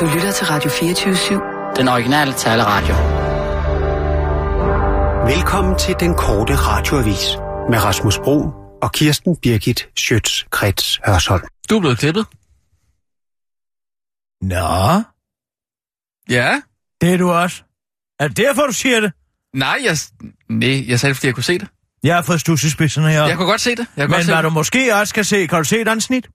Du lytter til Radio 24-7. Den originale taleradio. Velkommen til den korte radioavis med Rasmus Bro og Kirsten Birgit Schøtz-Krets Hørsholm. Du er blevet klippet. Nå, Ja. det er du også. Er det derfor, du siger det? Nej, jeg, nej, jeg sagde det, fordi jeg kunne se det. Jeg har fået stussespidserne her. Jeg kunne godt se det. Jeg kunne godt Men se hvad det. du måske også kan se, kan du se et andet snit?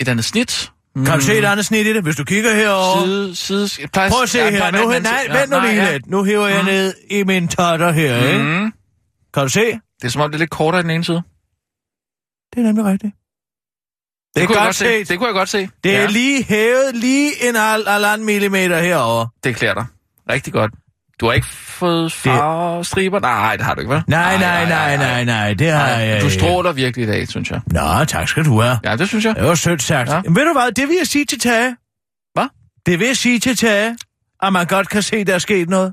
Et andet snit. Kan du se et andet snit i det, hvis du kigger herover? Side, side, plejer, Prøv at se Ja, her. Nu, man- nej, vent nu lige ja. lidt. Nu hiver jeg ned i min totter her, ikke? Mm. Kan du se? Det er som om, det er lidt kortere i den ene side. Det er nemlig rigtigt. Det er kunne jeg godt godt se. Det kunne jeg godt se. Det er ja. lige hævet lige en halv halvanden millimeter herover. Det klæder dig. Rigtig godt. Du har ikke fået farstriber? Nej, det har du ikke, vel? Nej, nej, nej, nej, nej. Det har jeg Du stråler virkelig i dag, synes jeg. Nå, tak skal du have. Ja, det synes jeg. Det var sødt sagt. Ja. Men ved du hvad, det vil jeg sige til Tage. Hvad? Det vil jeg sige til Tage, at man godt kan se, der er sket noget.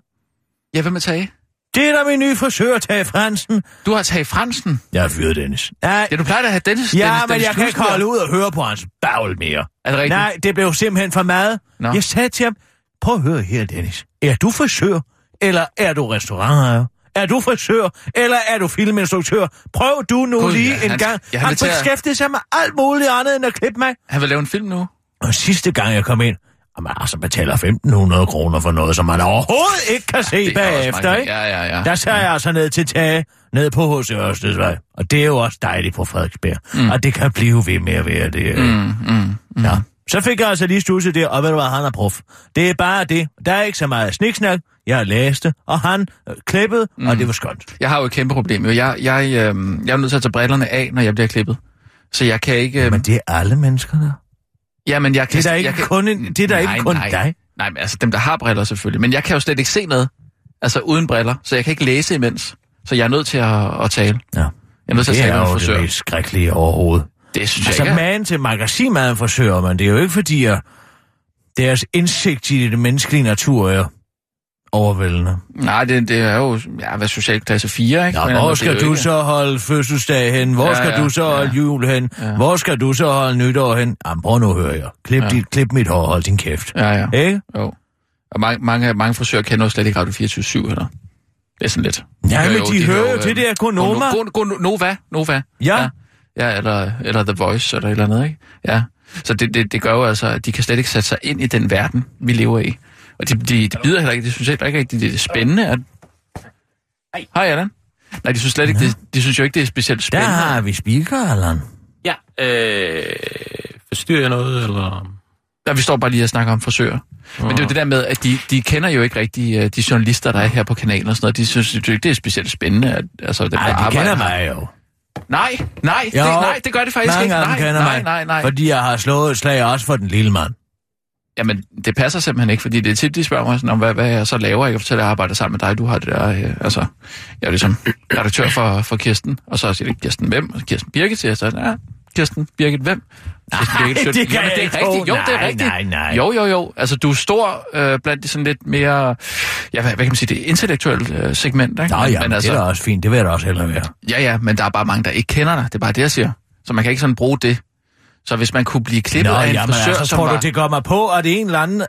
Ja, hvad med Tage? Det er der min nye frisør, Tage Fransen. Du har Tage Fransen. Jeg har fyret Dennis. Nej, Ja, du plejer da at have Dennis. ja, Dennis, men Dennis jeg kan ikke holde ud og høre på hans bagl mere. Er det rigtigt? Nej, det blev simpelthen for meget. Nå. Jeg sagde til ham, prøv at høre her, Dennis. Er du frisør, eller er du restaurantejer? Er du frisør, eller er du filminstruktør? Prøv du nu Gud, lige ja, en han- gang. ja, han han beskæftigede sig med alt muligt andet end at klippe mig. Han vil lave en film nu. Og sidste gang jeg kom ind, og man altså betaler 1.500 kroner for noget, som man overhovedet ikke kan se er også bagefter, ikke? Ja, ja, ja. Der tager jeg altså ned til Tage, ned på H.C. Ørstedsvej. Og det er jo også dejligt på Frederiksberg. Mm. Og det kan blive ved med at være det. Mm, Mm. mm, mm. Ja. Så fik jeg altså lige stusset der, og ved du hvad, han er prof. Det er bare det. Der er ikke så meget sniksnak. Jeg har læst det, og han øh, klippet, mm. og det var skønt. Jeg har jo et kæmpe problem. Jo. Jeg, jeg, øh, jeg er nødt til at tage brillerne af, når jeg bliver klippet. Så jeg kan ikke... Øh, Men det er alle mennesker der. ja, men jeg kan, Det er da ikke jeg kan, kun, en, det er da Nej, ikke kun nej. dig. Nej, men altså dem, der har briller selvfølgelig. Men jeg kan jo slet ikke se noget. Altså uden briller. Så jeg kan ikke læse imens. Så jeg er nødt til at, at tale. Ja. Jeg er nødt til at Det tale er med jo en det frisør. mest skrækkelige overhovedet. Det synes Altså jeg ikke. man til magasinmaden frisører, men det er jo ikke fordi, at deres indsigt i det menneskelige natur er overvældende. Nej, det, det er jo ja, hvad social klasse 4, ikke? Ja, hvor skal du ikke- så holde fødselsdag hen? Hvor Ja, skal ja, du så ja. holde jul hen? Ja. Hvor skal du så holde nytår hen? Jamen, prøv nu at høre jeg. Klip, Ja. dit, klip mit hår, hold din kæft. Ja, ja. Ikke? Jo. Og mange, mange, mange frisører kender jo slet ikke Radio 24 heller. Det er sådan lidt. Ja, hører men de hører jo til det her Konoma. Nova, Nova. Ja. ja. Ja, eller, eller The Voice, eller et eller andet, ikke? Ja. Så det, det, det gør jo altså, at de kan slet ikke sætte sig ind i den verden, vi lever i. Og de, de, de bider heller ikke, de synes heller ikke rigtigt, det er spændende. At... Hej, Allan. Nej, de synes slet ikke, det, de synes jo ikke, det er specielt Der spændende. har vi speaker, Allan. Ja, øh, forstyrrer jeg noget, eller? Ja, vi står bare lige og snakker om frisører. Men det er jo det der med, at de, de kender jo ikke rigtig uh, de journalister, der er her på kanalen og sådan noget. De synes jo ikke, det er specielt spændende. At, altså, dem, der Nej, de arbejder kender mig jo. Nej, nej, det, Jo, nej, det gør det faktisk Mange ikke. Nej, kender nej, mig, nej, nej. fordi jeg har slået et slag også for den lille mand. Jamen, det passer simpelthen ikke, fordi det er tit, de spørger mig sådan, om, hvad, hvad jeg så laver. Jeg kan fortælle, at jeg arbejder sammen med dig. Du har det der, øh, altså, jeg er ligesom redaktør for, for Kirsten, og så siger det, Kirsten hvem? Og Kirsten Birgit siger jeg så, ja, Kirsten Birgit hvem? Nej, Birgit, det kan Jamen, det ikke er rigtigt. Jo, det er rigtigt. nej, nej. Jo, jo, jo. Altså, du er stor øh, blandt de sådan lidt mere, ja, hvad, hvad kan man sige, det intellektuelle øh, segment, ikke? Nå ja, men altså, det er da også fint. Det vil jeg da også hellere være. Ja, ja, men der er bare mange, der ikke kender dig. Det er bare det, jeg siger. Så man kan ikke sådan bruge det. Så hvis man kunne blive klippet Nå, af en jamen, frisør, altså, som tror var... du, det går mig på, at det er en eller anden...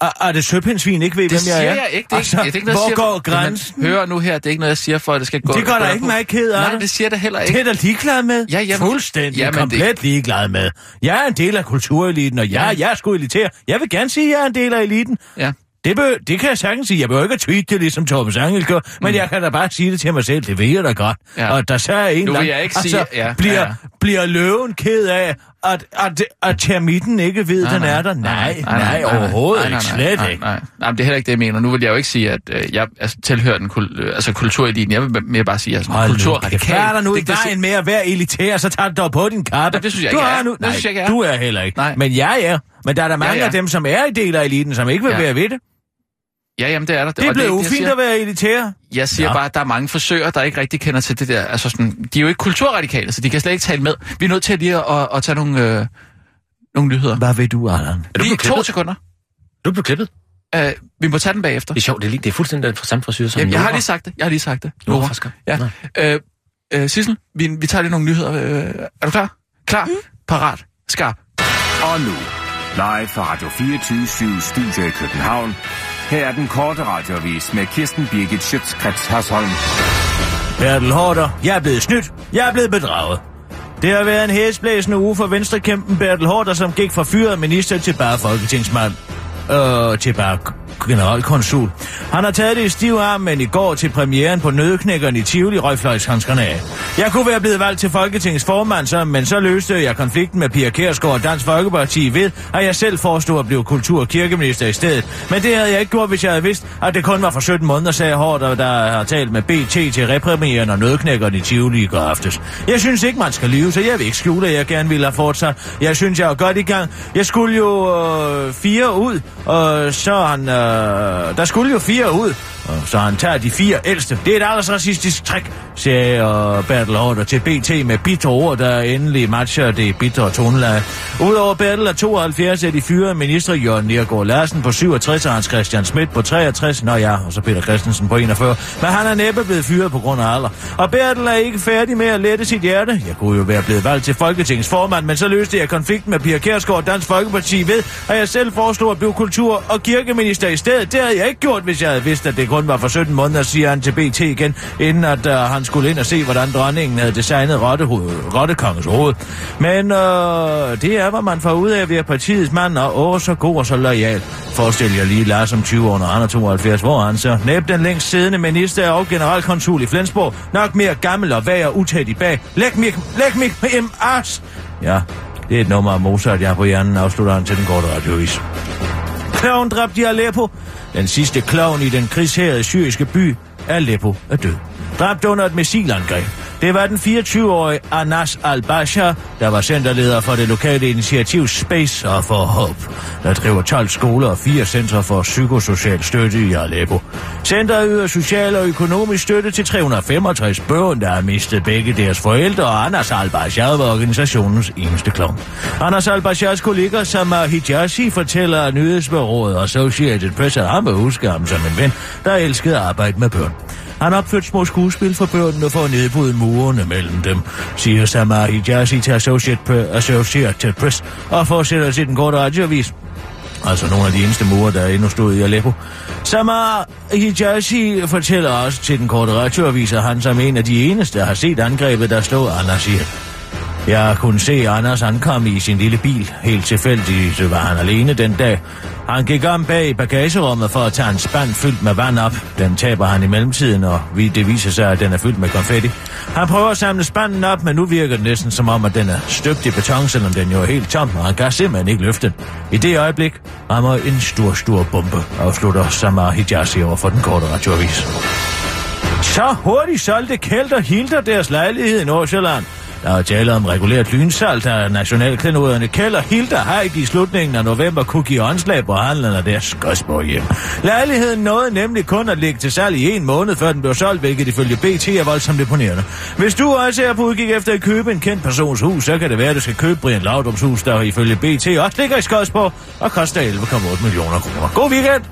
Er, det søpindsvin ikke ved, Det hvem siger jeg er? jeg ikke. Det er, altså, ikke, det er ikke noget, hvor jeg siger, går grænsen? Hør nu her, det er ikke noget, jeg siger for, at det skal gå... Det gør der der ikke mig ked af Nej, det. det siger det heller Det ikke. er da ligeglad med. Ja, jamen- Fuldstændig jamen, det- komplet ligeglad med. Jeg er en del af kultureliten, og ja, Ja. jeg er sgu elitær. Jeg vil gerne sige, at jeg er en del af eliten. Ja. Det, bør, det kan jeg sagtens sige. Jeg behøver ikke at tweete det, ligesom Torben Angel gør, men jeg kan da bare sige det til mig selv. Det ved jeg da godt. Mm. Ja. Og der så er en Nu vil jeg ikke sige- altså, ja, bliver, ja, bliver løven ked af, at, at, at termitten ikke ved, at den er der? Nej, nej, overhovedet ikke. Slet nej, ikke. Nej, nej, men det er heller ikke det, jeg mener. Nu vil jeg jo ikke sige, at øh, jeg altså, tilhører den kul, øh, altså, kultureliten. Jeg vil mere bare sige, at er kæft. kulturradikal. Hvad er der nu i Det- det- vejen med at være elitær, så tager du dog på din kappe. Nej, det synes jeg du ikke, er. Nu... Det Nej, synes jeg ikke, er. du er heller ikke. Nej. Men jeg er. Men der er der mange Ja, ja. af dem, som er i del af eliten, som ikke vil Ja. være ved det. Ja, jamen det er der. Det er blevet det, jeg ufint siger. at være elitær. Jeg siger Nå. bare, at der er mange frisører, der ikke rigtig kender til det der. Altså sådan, de er jo ikke kulturradikale, så de kan slet ikke tale med. Vi er nødt til lige at, at, at tage nogle, øh, nogle nyheder. Hvad ved du, Allan? Er du Lige to sekunder. Du er blevet klippet? Uh, vi må tage den bagefter. Det er sjovt, det er, lige, det er fuldstændig den samme frisyr som Jamen, jeg har lige sagt det. Jeg har lige sagt det. Nora. Ja. Øh, øh, Sissel, vi, vi tager lige nogle nyheder. Øh, er du klar? Klar, mm. parat, skarp. Og nu, live fra Radio 24 Studio i København. Her er den korte radiovis med Kirsten Birgit Schøtzgrads Hasholm. Bertel Hårder, jeg er blevet snydt. Jeg er blevet bedraget. Det har været en hæsblæsende uge for venstrekæmpen Bertel Hårder, som gik fra fyret minister til bare folketingsmand. Øh, til bare generalkonsul. Han har taget det i stiv arm, men i går til premieren på Nødeknækkeren i Tivoli røgfløjshandskerne af. Jeg kunne være blevet valgt til Folketingets formand, så, men så løste jeg konflikten med Pia Kærsgaard og Dansk Folkeparti ved, at jeg selv forestod at blive kultur- og kirkeminister i stedet. Men det havde jeg ikke gjort, hvis jeg havde vidst, at det kun var for 17 måneder, sagde Hård, der har talt med BT til repremieren og Nødeknækkeren i Tivoli i går aftes. Jeg synes ikke, man skal lyve, så jeg vil ikke skjule, at jeg gerne ville have fortsat. Jeg synes, jeg er godt i gang. Jeg skulle jo øh, fire ud, og så han... Øh, der skulle jo fire ud, så han tager de fire ældste. Det er et alders racistisk trick, siger Bertel Hårder til BT med bitre ord, der endelig matcher det bitre toneleje. Udover Bertel er 72 er de fyre minister Jørgen Nergård Larsen på 67 og Hans Christian Schmidt på 63. Nå ja, og så Peter Christensen på 41. Men han er næppe blevet fyret på grund af alder. Og Bertel er ikke færdig med at lette sit hjerte. Jeg kunne jo være blevet valgt til Folketingets formand, men så løste jeg konflikten med Pia Kærsgaard og Dansk Folkeparti ved, at jeg selv foreslog at blive kultur- og kirkeminister i stedet. Det havde jeg ikke gjort, hvis jeg havde vidst, at det kun var for 17 måneder, siger han til BT igen, inden at uh, han skulle ind og se, hvordan dronningen havde designet rottekongens hoved. Men øh, det er, hvad man får ud af ved partiets mand, og åh, så god og så lojal. Forestil jer lige Lars om 20 år, når han er 72, hvor han så næb den længst siddende minister og generalkonsul i Flensborg, nok mere gammel og vag og utæt i bag. Læg mig, læg mig på en as! Ja, det er et nummer af Mozart, jeg har på hjernen, afslutter han til den korte radiovis. Kloven dræbt i Aleppo. Den sidste klovn i den krigshærede syriske by, Aleppo, er død. Dræbt under et missilangreb. Det var den 24-årige Anas al-Basha, der var centerleder for det lokale initiativ Space og for Hope, der driver 12 skoler og fire centre for psykosocial støtte i Aleppo. Centeret yder social og økonomisk støtte til 365 børn, der har mistet begge deres forældre, og Anders al var organisationens eneste klovn. Anders al-Bashas kollega Samar Hijazi fortæller, at nyhedsbyrået Associated Press har ham huske ham som en ven, der elskede at arbejde med børn. Han opførte små skuespil for børnene for at nedbryde murene mellem dem, siger Samar Hijazi til Associated, Associated Press og fortsætter til den korte radioavis. Altså nogle af de eneste murer, der endnu stod i Aleppo. Samar Hijazi fortæller også til den korte radioavis, at han som en af de eneste har set angrebet, der stod Anders i. Jeg kunne se Anders ankomme i sin lille bil. Helt tilfældigt var han alene den dag. Han gik om bag i bagagerummet for at tage en spand fyldt med vand op. Den taber han i mellemtiden, og det viser sig, at den er fyldt med konfetti. Han prøver at samle spanden op, men nu virker det næsten som om, at den er støbt i beton, selvom den jo er helt tom, og han kan simpelthen ikke løfte den. I det øjeblik rammer en stor, stor bombe, afslutter Samar Hijazi over for den korte radioavis. Så hurtigt solgte Kelt og Hilder deres lejlighed i Nordsjælland. Der er tale om regulært lynsalt, der nationalklenoderne Kjell og Hilda Haik i slutningen af november kunne give åndslag på handlen af deres Skodsborg hjem. Lejligheden nåede nemlig kun at ligge til salg i en måned, før den blev solgt, hvilket ifølge BT er voldsomt imponerende. Hvis du også er på udkig efter at købe en kendt persons hus, så kan det være, at du skal købe Brian Laudrums hus, der ifølge BT også ligger i Skødsborg og koster 11,8 millioner kroner. God weekend!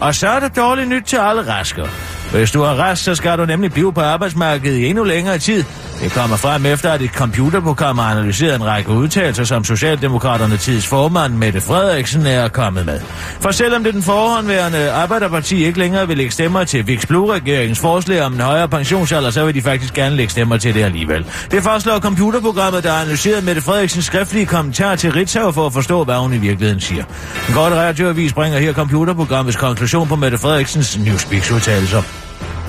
Og så er det dårligt nyt til alle rasker. Hvis du har rest, så skal du nemlig blive på arbejdsmarkedet i endnu længere tid. Det kommer frem efter, at et computerprogram har analyseret en række udtalelser, som Socialdemokraterne tids formand Mette Frederiksen er kommet med. For selvom det den forhåndværende Arbejderparti ikke længere vil lægge stemmer til Vix regeringens forslag om en højere pensionsalder, så vil de faktisk gerne lægge stemmer til det alligevel. Det fastslår computerprogrammet, der har analyseret Mette Frederiksens skriftlige kommentar til Ritzau for at forstå, hvad hun i virkeligheden siger. En godt radioavis bringer her computerprogrammets konklusion på Mette Frederiksens Newspeaks-udtalelser.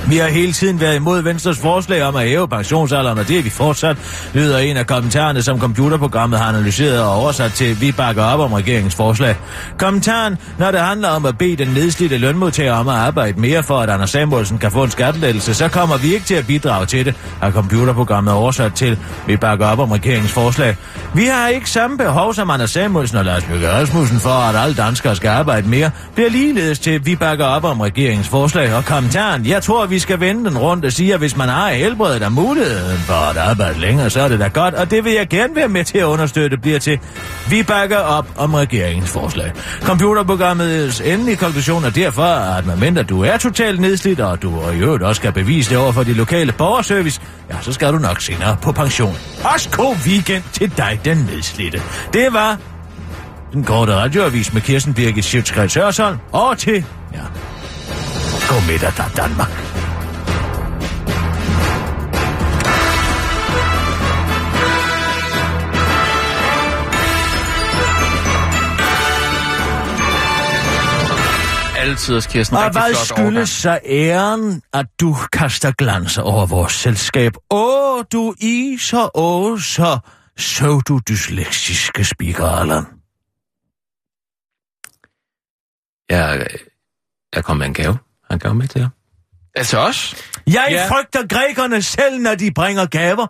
Vi har hele tiden været imod Venstres forslag om at hæve pensionsalderen, og det er vi fortsat, lyder en af kommentarerne, som computerprogrammet har analyseret og oversat til, vi bakker op om regeringens forslag. Kommentaren, når det handler om at bede den nedslidte lønmodtager om at arbejde mere for, at Anders Samuelsen kan få en skattelettelse, så kommer vi ikke til at bidrage til det, har computerprogrammet oversat til, vi bakker op om regeringens forslag. Vi har ikke samme behov som Anders Samuelsen og Lars Løkke Rasmussen for, at alle danskere skal arbejde mere, bliver ligeledes til, vi bakker op om regeringens forslag, og kommentaren, jeg tror, vi skal vende den rundt og sige, at hvis man har helbredet og muligheden for at arbejde længere, så er det da godt, og det vil jeg gerne være med til at understøtte, bliver til, vi bakker op om regeringens forslag. Computerprogrammets endelige konklusion er derfor, at man mindre du er totalt nedslidt, og du og i øvrigt også skal bevise det over for de lokale borgerservice, ja, så skal du nok senere på pension. Også god weekend til dig, den nedslidte. Det var den korte radioavis med Kirsten Birgit Sjøtskreds Hørsholm, og til, ja, god middag, der Danmark. Altid hos Kirsten. Og hvad flot skyldes overgang. så æren, at du kaster glans over vores selskab? Åh, du i så åh, så så du dysleksiske Allan. Jeg, jeg kom med en gave. Gave med til jer. Altså os? Jeg Ja. frygter grækerne selv, når de bringer gaver,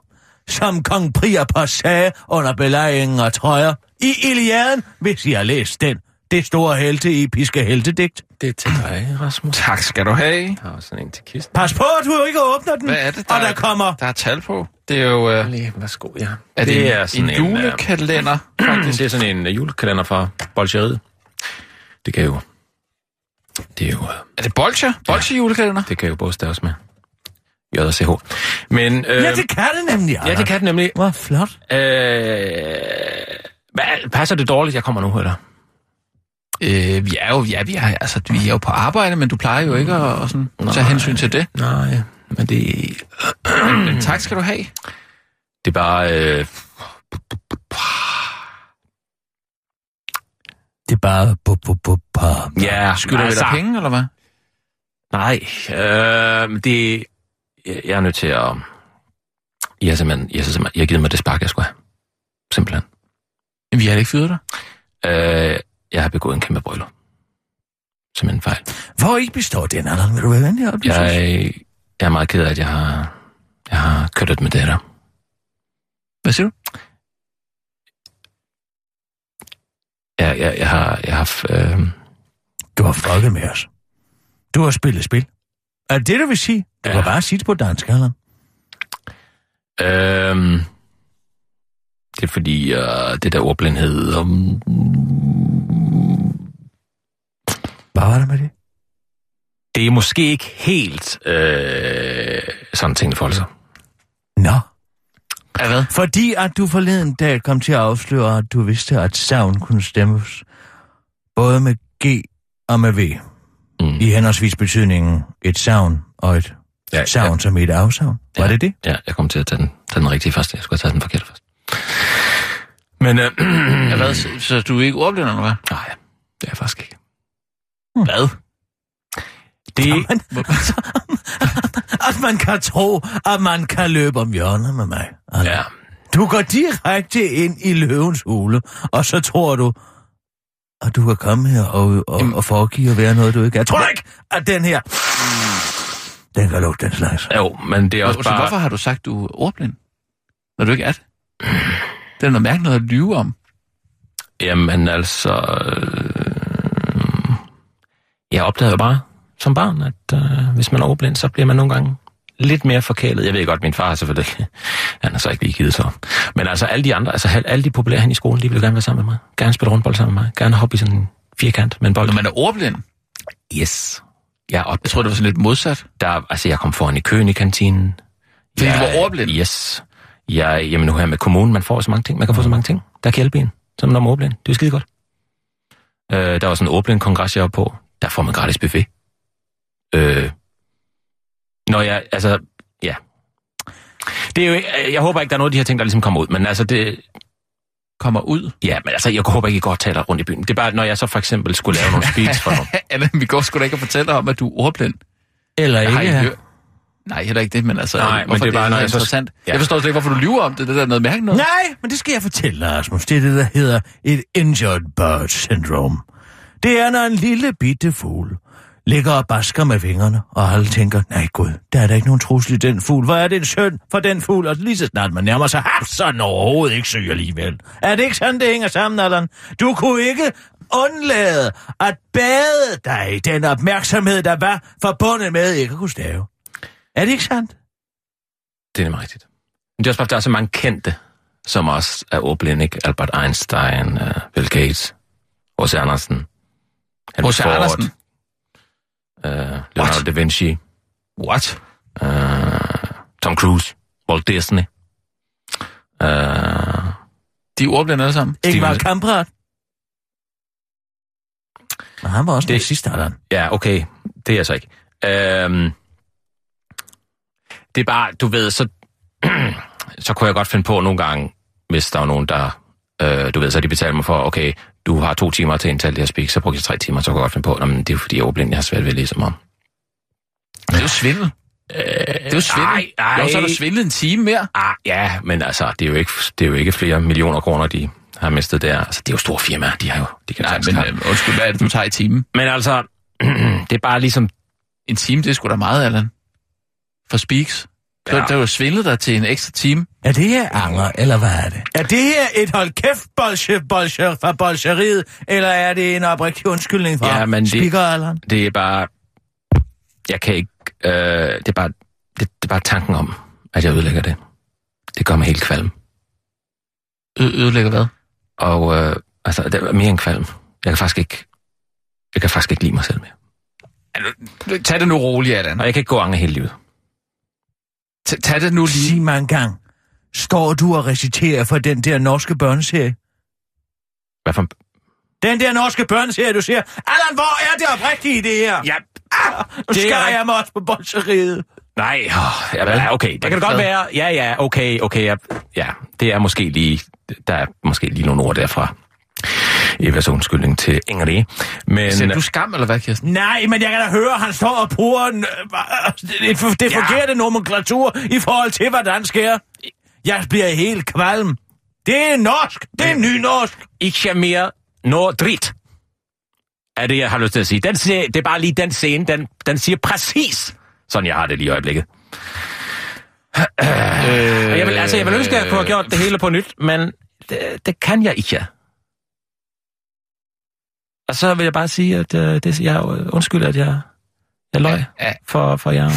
som kong Priapos sagde under belejringen af Trøjer. I Iliaden, hvis I har læst den. Det store helte episke heltedigt. Det er til dig, Rasmus. Tak skal du have. Jeg har også sådan en til kisten. Pas på, at du ikke åbner den. Hvad er det, der, Og der kommer... der er tal på? Det er jo... Øh, Lige, værsgo, ja. er det, en, en øh, julekalender? det er sådan en uh, julekalender fra Bolcheriet. Det kan jo... Det er jo... øh, Er det Bolcher? Bolcher julekalender? Det kan jo både staves med J og CH. Men... Øh, Ja, det kan det nemlig, ja, det kan det nemlig. Hvor flot. Øh, passer det dårligt, jeg kommer nu, eller? Øh, vi er jo, ja, vi er, altså, vi er jo på arbejde, men du plejer jo ikke at, at sådan, tage hensyn til det. Nej, men det, Men tak skal du have. det er bare... Øh, Det er bare... Bu, bu, bu, bu. ja, Skylder vi dig penge, eller hvad? Nej, øh, det... Jeg, er nødt til at... I har simpelthen, I har simpelthen, I har givet mig det spark, jeg skulle have. Simpelthen. Vi har ikke fyret dig. Øh, jeg har begået en kæmpe brøller. Simpelthen en fejl. Hvor ikke består den, Allan? Vil du være venlig? Jeg, jeg er meget ked af, at jeg har, jeg har kørt med det der. Hvad siger du? Jeg, jeg, jeg har... Jeg har øh, Du har fucket med os. Du har spillet spil. Er det det, du vil sige? Du Ja. kan bare sige det på dansk, Allan. Øhm, det er fordi, øh, det der ordblindhed... Um, Hvad var det med det? det er måske ikke helt øh, sådan tingene forholder sig. Nå. Ja, hvad? Fordi at du forleden dag kom til at afsløre, at du vidste, at savn kunne stemmes både med G og med V. Mm. I henholdsvis betydningen et savn og et Ja, savn som et afsavn. Var Ja. det det? Ja, jeg kom til at tage den, tage den rigtige først. Jeg skulle have taget den forkerte først. Men øh, Ja, hvad? Så, så du er ikke ordblind, eller hvad? nej, det er jeg faktisk ikke. Hvad? Det, Jamen, altså, at man kan tro, at man kan løbe om hjørnet med mig. Altså, ja, Du går direkte ind i løvens hule, og så tror du, at du kan komme her og, og, og foregive at være noget, du ikke er. Tror du ikke, at den her... Den kan lugte den slags. jo, men det er også Også bare... Hvorfor har du sagt, du er ordblind? Når du ikke er det? Det er noget mærkeligt noget at lyve om. Jamen altså... Øh, jeg opdagede bare som barn, at øh, hvis man er overblind, så bliver man nogle gange lidt mere forkælet. Jeg ved godt, min far er selvfølgelig... Han har så ikke lige givet så. Men altså alle de andre, altså al- alle de populære hen i skolen, de vil gerne være sammen med mig. Gerne spille rundbold sammen med mig. Gerne hoppe i sådan en firkant med en bold. Når man er ordblind, Yes. Jeg, op, jeg tror, det var sådan lidt modsat. der, altså, jeg kom foran i køen i kantinen. Fordi du jeg, var ordblind? Yes. Jeg, jamen nu her med kommunen, man får så mange ting. Man kan få så mange ting. Der kan hjælpe en, som når man er ordblind. Det er skide godt. Øh, der var sådan en ordblind kongres, jeg var på. Der får man gratis buffet. Øh, når jeg, altså, ja. Det er jo ikke, jeg håber ikke, der er noget af de her ting, der ligesom kommer ud. Men altså, det, Kommer ud. ja, men altså, jeg håber ikke, I går taler rundt i byen. Det er bare, når jeg så for eksempel skulle lave nogle speeds for nogen. Anna, vi går sgu da ikke og fortælle om, at du er ordblind. Eller har ikke. hørt. Nej, heller ikke det, men altså, Nej, men det er bare, når er interessant. Ja. Jeg forstår slet ikke, hvorfor du lyver om det. Det der er noget mærkeligt noget. Nej, men det skal jeg fortælle Rasmus. Det er det, der hedder et injured bird syndrome. Det er, når en lille bitte fugl ligger og basker med vingerne, og alle tænker, nej gud, der er der ikke nogen trussel i den fugl. Hvor er det en synd for den fugl? Og lige så snart man nærmer sig, haps, så er den overhovedet ikke syg alligevel. Er det ikke sådan, det hænger sammen, Allan? Du kunne ikke undlade at bade dig i den opmærksomhed, der var forbundet med ikke at kunne stave. Er det ikke sandt? Det er nemlig rigtigt. Men det er også bare, der er så mange kendte, som også er ordblinde, ikke? Albert Einstein, uh, Bill Gates, H.C. Andersen, H.C. Andersen? Uh, Leonardo What? da Vinci, What? uh, Tom Cruise, Walt Disney. Uh, De er ordblinde alle sammen. Ingmar Kamprad? Og han var også Det- Allan. Ja, okay. Det er jeg så ikke. Øhm, det er bare, du ved, så, så kunne jeg godt finde på nogle gange, hvis der var nogen, der, øh, du ved, så de betaler mig for, okay, du har to timer til at indtale det her speak, så brugte jeg tre timer, så kunne jeg godt finde på, "Nå, men det er jo fordi, jeg er ordblind, jeg har svært ved at læse mig. Det er jo svindel. det er jo svindel. ej, ej. Jo, så er der svindlet en time mere. Ah, ja, men altså, det er, jo ikke, det er jo ikke flere millioner kroner, de har mistet der. Altså, det er jo store firmaer, de har jo, de kan Nej, men, øh, undskyld, hvad er det, du tager i timen? men altså, det er bare ligesom, En time, det er sgu da meget, Allan. For speaks. Så Ja. der er jo svindlet dig til en ekstra time. Er det her anger, eller hvad er det? Er det her et hold kæft bolsje, bolsje fra bolsjeriet, eller er det en oprigtig undskyldning fra Ja, men det- det er bare, jeg kan ikke, øh, det, er bare, det, det er bare tanken om, at jeg ødelægger det. Det gør mig helt kvalm. Ø- ødelægger hvad? Og øh, altså, det er mere end kvalm. Jeg kan faktisk ikke, jeg kan faktisk ikke lide mig selv mere. Tag det nu roligt, Allan. Og jeg kan ikke gå og angre hele livet. Tag- det nu lige. Sig mig en gang. Står du og reciterer for den der norske børneserie? Hvad for, Den der norske børneserie, du siger, Allan, hvor er det oprigtige det her? ja, Ah, nu Det er skærer rigtigt. jeg mig også på bolsjeriet. Nej, åh, ja, okay, det kan det godt være. Ja, ja, okay, okay, ja, ja, det er måske lige, der er måske lige nogle ord derfra. Evas undskyldning til Ingrid. Men, Sætter du skam, eller hvad, Kirsten? Nej, men jeg kan da høre, han står og bruger en, øh, det, det, Ja. forkerte nomenklatur i forhold til, hvordan sker. Jeg bliver helt kvalm. Det er norsk. Det er nynorsk. ikke mere noget drit, er det, jeg har lyst til at sige. Den, det er bare lige den scene, den, den siger præcis, sådan jeg har det lige i øjeblikket. Øh, jeg vil, altså, jeg vil ønske, at jeg kunne have gjort det hele på nyt, men det, det kan jeg ikke. Og så vil jeg bare sige, at uh, det, jeg undskyld, at jeg, jeg løg Ja, for, for jer. Og,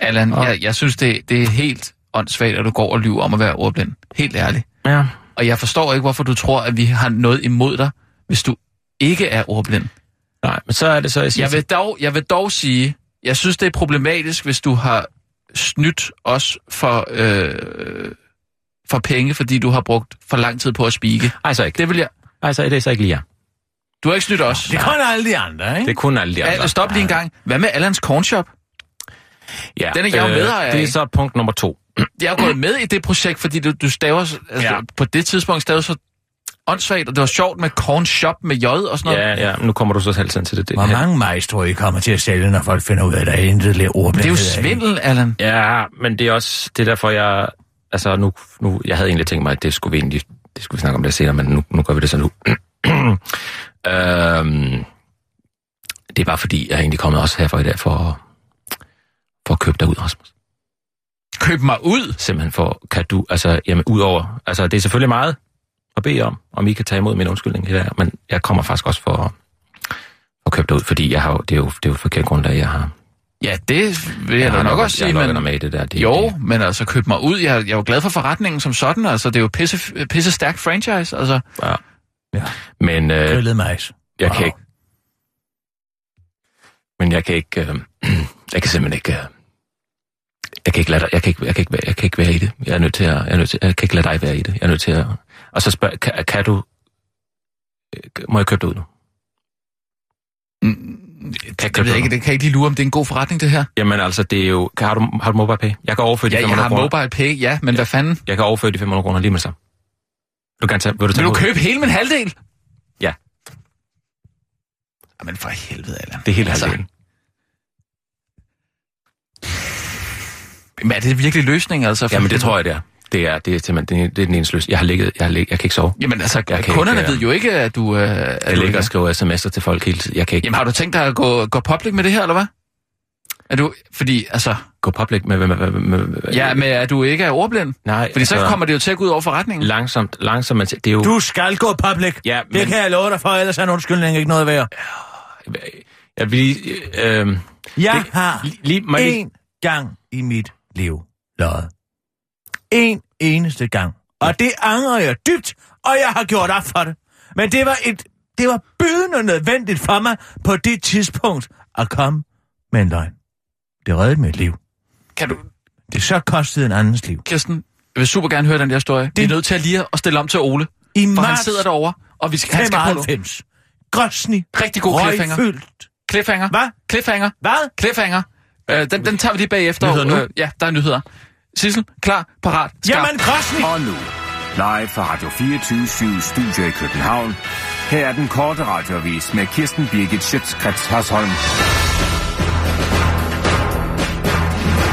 Allan, Og- jeg, jeg synes, det, det er helt åndssvagt, at du går og lyver om at være ordblind. Helt ærligt. ja. Og jeg forstår ikke, hvorfor du tror, at vi har noget imod dig, hvis du ikke er ordblind. Nej, men så er det så, jeg siger, Jeg vil dog, jeg vil dog sige, jeg synes, det er problematisk, hvis du har snydt os for, øh, for penge, fordi du har brugt for lang tid på at spike. Ej, så ikke. Det vil jeg... Ej, så er det så ikke lige jer. Du har ikke snydt os. Det er kun alle de andre, ikke? Det er kun alle de andre. Ja, stop lige en gang. Hvad med Allans Cornshop? Ja, Den er jeg jo medejer Det er af. så punkt nummer to. Jeg er gået med i det projekt, fordi du, du staver... Altså, Ja. På det tidspunkt staver så åndssvagt, og det var sjovt med Cornshop med J og sådan noget. Ja, ja, nu kommer du så selv til det. det Hvor mange maestro I kommer til at sælge, når folk finder ud af, at der er intet lidt Det er jo af. svindel, Allan. Ja, men det er også det er derfor, jeg... Altså, nu, nu, jeg havde egentlig tænkt mig, at det skulle vi egentlig... Det skulle vi snakke om det senere, men nu, nu gør vi det så nu. øhm, det er bare fordi, jeg er egentlig kommet også herfor i dag for, for at købe dig ud, Rasmus. Køb mig ud. Simpelthen for, kan du... Altså, jamen, udover... Altså, det er selvfølgelig meget at bede om, om I kan tage imod min undskyldning i dag, men jeg kommer faktisk også for, for at købe dig ud, fordi jeg har, det, er jo, det er jo et forkert grundlag, jeg har... Ja, det vil jeg, har da nok lukket- også jeg sige, men... med det der. Det, Jo, Det, men altså køb mig ud. Jeg, jeg er jo glad for forretningen som sådan. Altså, det er jo pisse, pisse stærk franchise. Altså, ja. Ja. Men øh, Grillet majs. jeg kan Wow. ikke... Men jeg kan ikke... Øh, jeg kan simpelthen ikke... Øh, jeg kan ikke lade dig, jeg kan ikke, jeg kan ikke, være- jeg kan ikke være i det. Jeg er nødt til at, jeg, er nødt til, jeg kan ikke lade dig være i det. Jeg er nødt til at... Og så spørg, kan, kan du... øh, Må jeg købe dig ud nu? det, det, ved jeg ikke, det kan jeg ikke lige lure, om det er en god forretning, det her. Jamen altså, det er jo... Kan, har, du, har du mobile pay? Jeg kan overføre de Ja, jeg 500 har kroner. mobile pay, ja, men hvad fanden? Jeg kan overføre de 500 kroner lige med sig. Du gerne tage, vil du tage Vil du købe hele min halvdel? Ja. Jamen for helvede, Allan. Det er helt Altså, altså, Men er det virkelig løsningen, altså? For- Jamen det tror jeg, det er. Det er, det er simpelthen det det er den eneste løsning. Jeg har ligget, jeg, har ligget, jeg kan ikke sove. Jamen altså, Jeg kan kunderne ikke, ved jo ikke, at du... Øh, Jeg ligger og skriver sms'er til folk hele tiden. Jeg kan ikke Jamen har du tænkt dig at gå, gå public med det her, eller hvad? Er du... Fordi, altså... gå public med... med, med, med, med Ja, med at du ikke er ordblind. Nej, Fordi så kommer det jo til at gå ud over forretningen. Langsomt, langsomt. men Det er jo... Du skal gå public. Ja, Det kan jeg love dig for, ellers er en undskyldning ikke noget værd. Jeg vil lige... Øh, Jeg Det- har lige- jeg lige- én gang i mit liv løjet. En eneste gang. Og det angrer jeg dybt, og jeg har gjort op for det. Men det var et, det var bydende nødvendigt for mig på det tidspunkt at komme med en løgn. Det reddede mit liv. Kan du... Det så kostede en andens liv. Kirsten, jeg vil super gerne høre den der historie. Det... Vi er nødt til at lige at stille om til Ole. I For han marts sidder derovre, og vi skal, han skal på nu. 95 Grosny. Rigtig god cliffhanger. Røgfyldt. Cliffhanger. Hvad? Cliffhanger. Hvad? Cliffhanger. Øh, den, den tager vi lige bagefter. Nyheder nu? Øh, ja, der er nyheder. Sissel, klar, parat, skarp. Jamen, Grosny! Og nu, live fra Radio 24 Studio i København. Her er den korte radiovis med Kirsten Birgit Schøtzgrads Hasholm.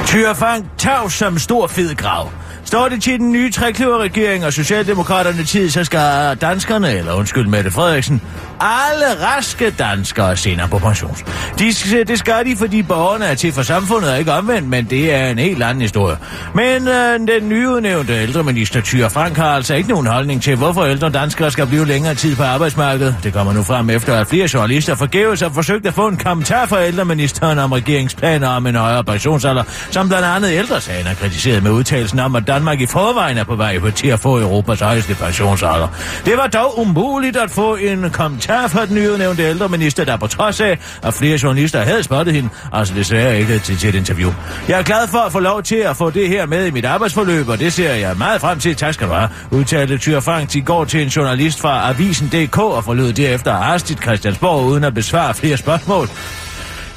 Tyrfang tav som stor fed grav. Står det til den nye trekløverregering og Socialdemokraterne tid, så skal danskerne, eller undskyld Mette Frederiksen, alle raske danskere senere på pension. De, det skal de, fordi borgerne er til for samfundet og ikke omvendt, men det er en helt anden historie. Men øh, den nyudnævnte ældreminister Thyre Frank har altså ikke nogen holdning til, hvorfor ældre danskere skal blive længere tid på arbejdsmarkedet. Det kommer nu frem efter, at flere journalister forgæves har forsøgt at få en kommentar fra ældreministeren om regeringsplaner om en højere pensionsalder, som blandt andet ældresagen har kritiseret med udtalelsen om, at Danmark i forvejen er på vej på til at få Europas højeste pensionsalder. Det var dog umuligt at få en kommentar fra den nyudnævnte ældreminister, der på trods af, at flere journalister havde spottet hende, altså desværre ikke til, til et interview. Jeg er glad for at få lov til at få det her med i mit arbejdsforløb, og det ser jeg meget frem til. Tak skal du have, udtalte Tyr Frank i går til en journalist fra Avisen.dk og forlod derefter Arstit Christiansborg uden at besvare flere spørgsmål.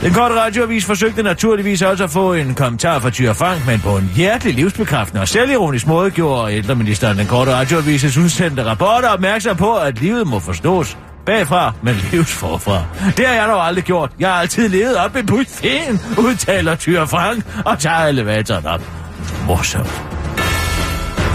Den korte radioavis forsøgte naturligvis også at få en kommentar fra Tyre Frank, men på en hjertelig livsbekræftende og selvironisk måde gjorde ældreministeren den korte radioavises udsendte rapporter opmærksom på, at livet må forstås bagfra, men leves forfra. Det har jeg dog aldrig gjort. Jeg har altid levet op i buffeten, udtaler Tyre Frank og tager elevatoren op. Morsomt.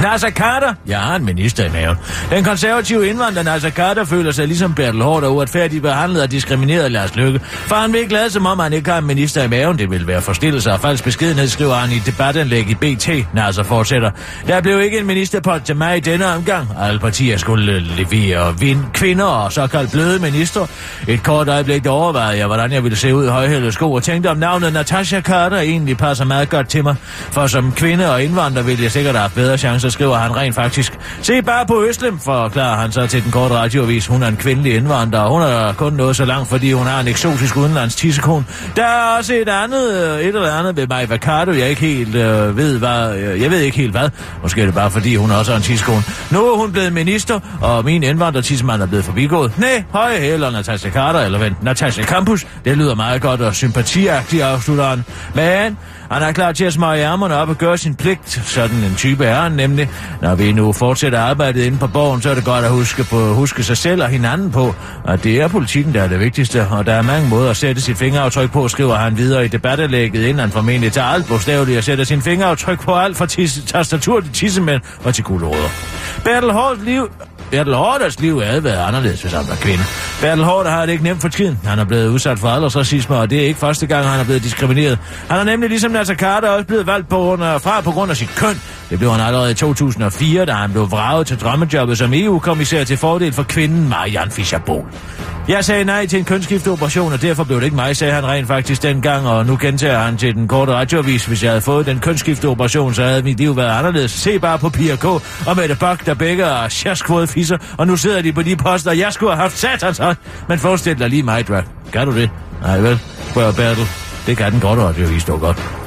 Nasser Carter? Jeg har en minister i maven. Den konservative indvandrer Nasser Carter føler sig ligesom Bertel Hård og uretfærdigt behandlet og diskrimineret Lars Løkke. For han vil ikke lade som om, han ikke har en minister i maven. Det vil være forstillelse og falsk beskedenhed, skriver han i debatindlæg i BT. Nasser fortsætter. Der blev ikke en ministerpost til mig i denne omgang. Alle partier skulle levere vind, kvinder og såkaldt bløde minister. Et kort øjeblik der overvejede jeg, hvordan jeg ville se ud i højhælde sko og tænkte om navnet Natasha Carter egentlig passer meget godt til mig. For som kvinde og indvandrer ville jeg sikkert have haft bedre chancer, skriver han rent faktisk. Se bare på Øslem, forklarer han så til den korte radioavis. Hun er en kvindelig indvandrer, og hun er kun nået så langt, fordi hun har en eksotisk udenlands tissekone. Der er også et andet, øh, et eller andet ved mig Vacardo, jeg ikke helt øh, ved, hvad, øh, jeg ved ikke helt hvad. Måske er det bare fordi, hun også har en tissekone. Nu er hun blevet minister, og min indvandrertissemand er blevet forbigået. Nej, høje eller Natasha Carter, eller vent, Natasha Campus. Det lyder meget godt og sympatiagtigt, afslutter han. Men han er klar til at smage ærmerne op og gøre sin pligt. Sådan en type er han nemlig. Når vi nu fortsætter arbejdet inde på borgen, så er det godt at huske, på, huske sig selv og hinanden på, at det er politikken, der er det vigtigste, og der er mange måder at sætte sit fingeraftryk på, skriver han videre i debattelægget, inden han formentlig tager alt bogstaveligt og sætter sin fingeraftryk på alt fra tis- tastatur til tissemænd og til guldråder. Bertel Hårds liv Bertel Hårders liv havde været anderledes, hvis han var kvinde. Bertel Hårder har det ikke nemt for tiden. Han er blevet udsat for aldersracisme, og det er ikke første gang, han er blevet diskrimineret. Han er nemlig ligesom Nasser Carter også blevet valgt på grund af, fra på grund af sit køn. Det blev han allerede i 2004, da han blev vraget til drømmejobbet som EU-kommissær til fordel for kvinden Marianne Fischer-Bohl. Jeg sagde nej til en kønsskifteoperation, og derfor blev det ikke mig, sagde han rent faktisk dengang, og nu gentager han til den korte radioavis. Hvis jeg havde fået den kønsskifteoperation, så havde mit liv været anderledes. Se bare på Pia K. og Mette Bak, der begge er sjaskvåde fisser, og nu sidder de på de poster, jeg skulle have haft satans hånd. Men forestil dig lige mig, Drag. Kan du det? Nej vel, spørger Bertel. Det kan den korte radioavis dog godt.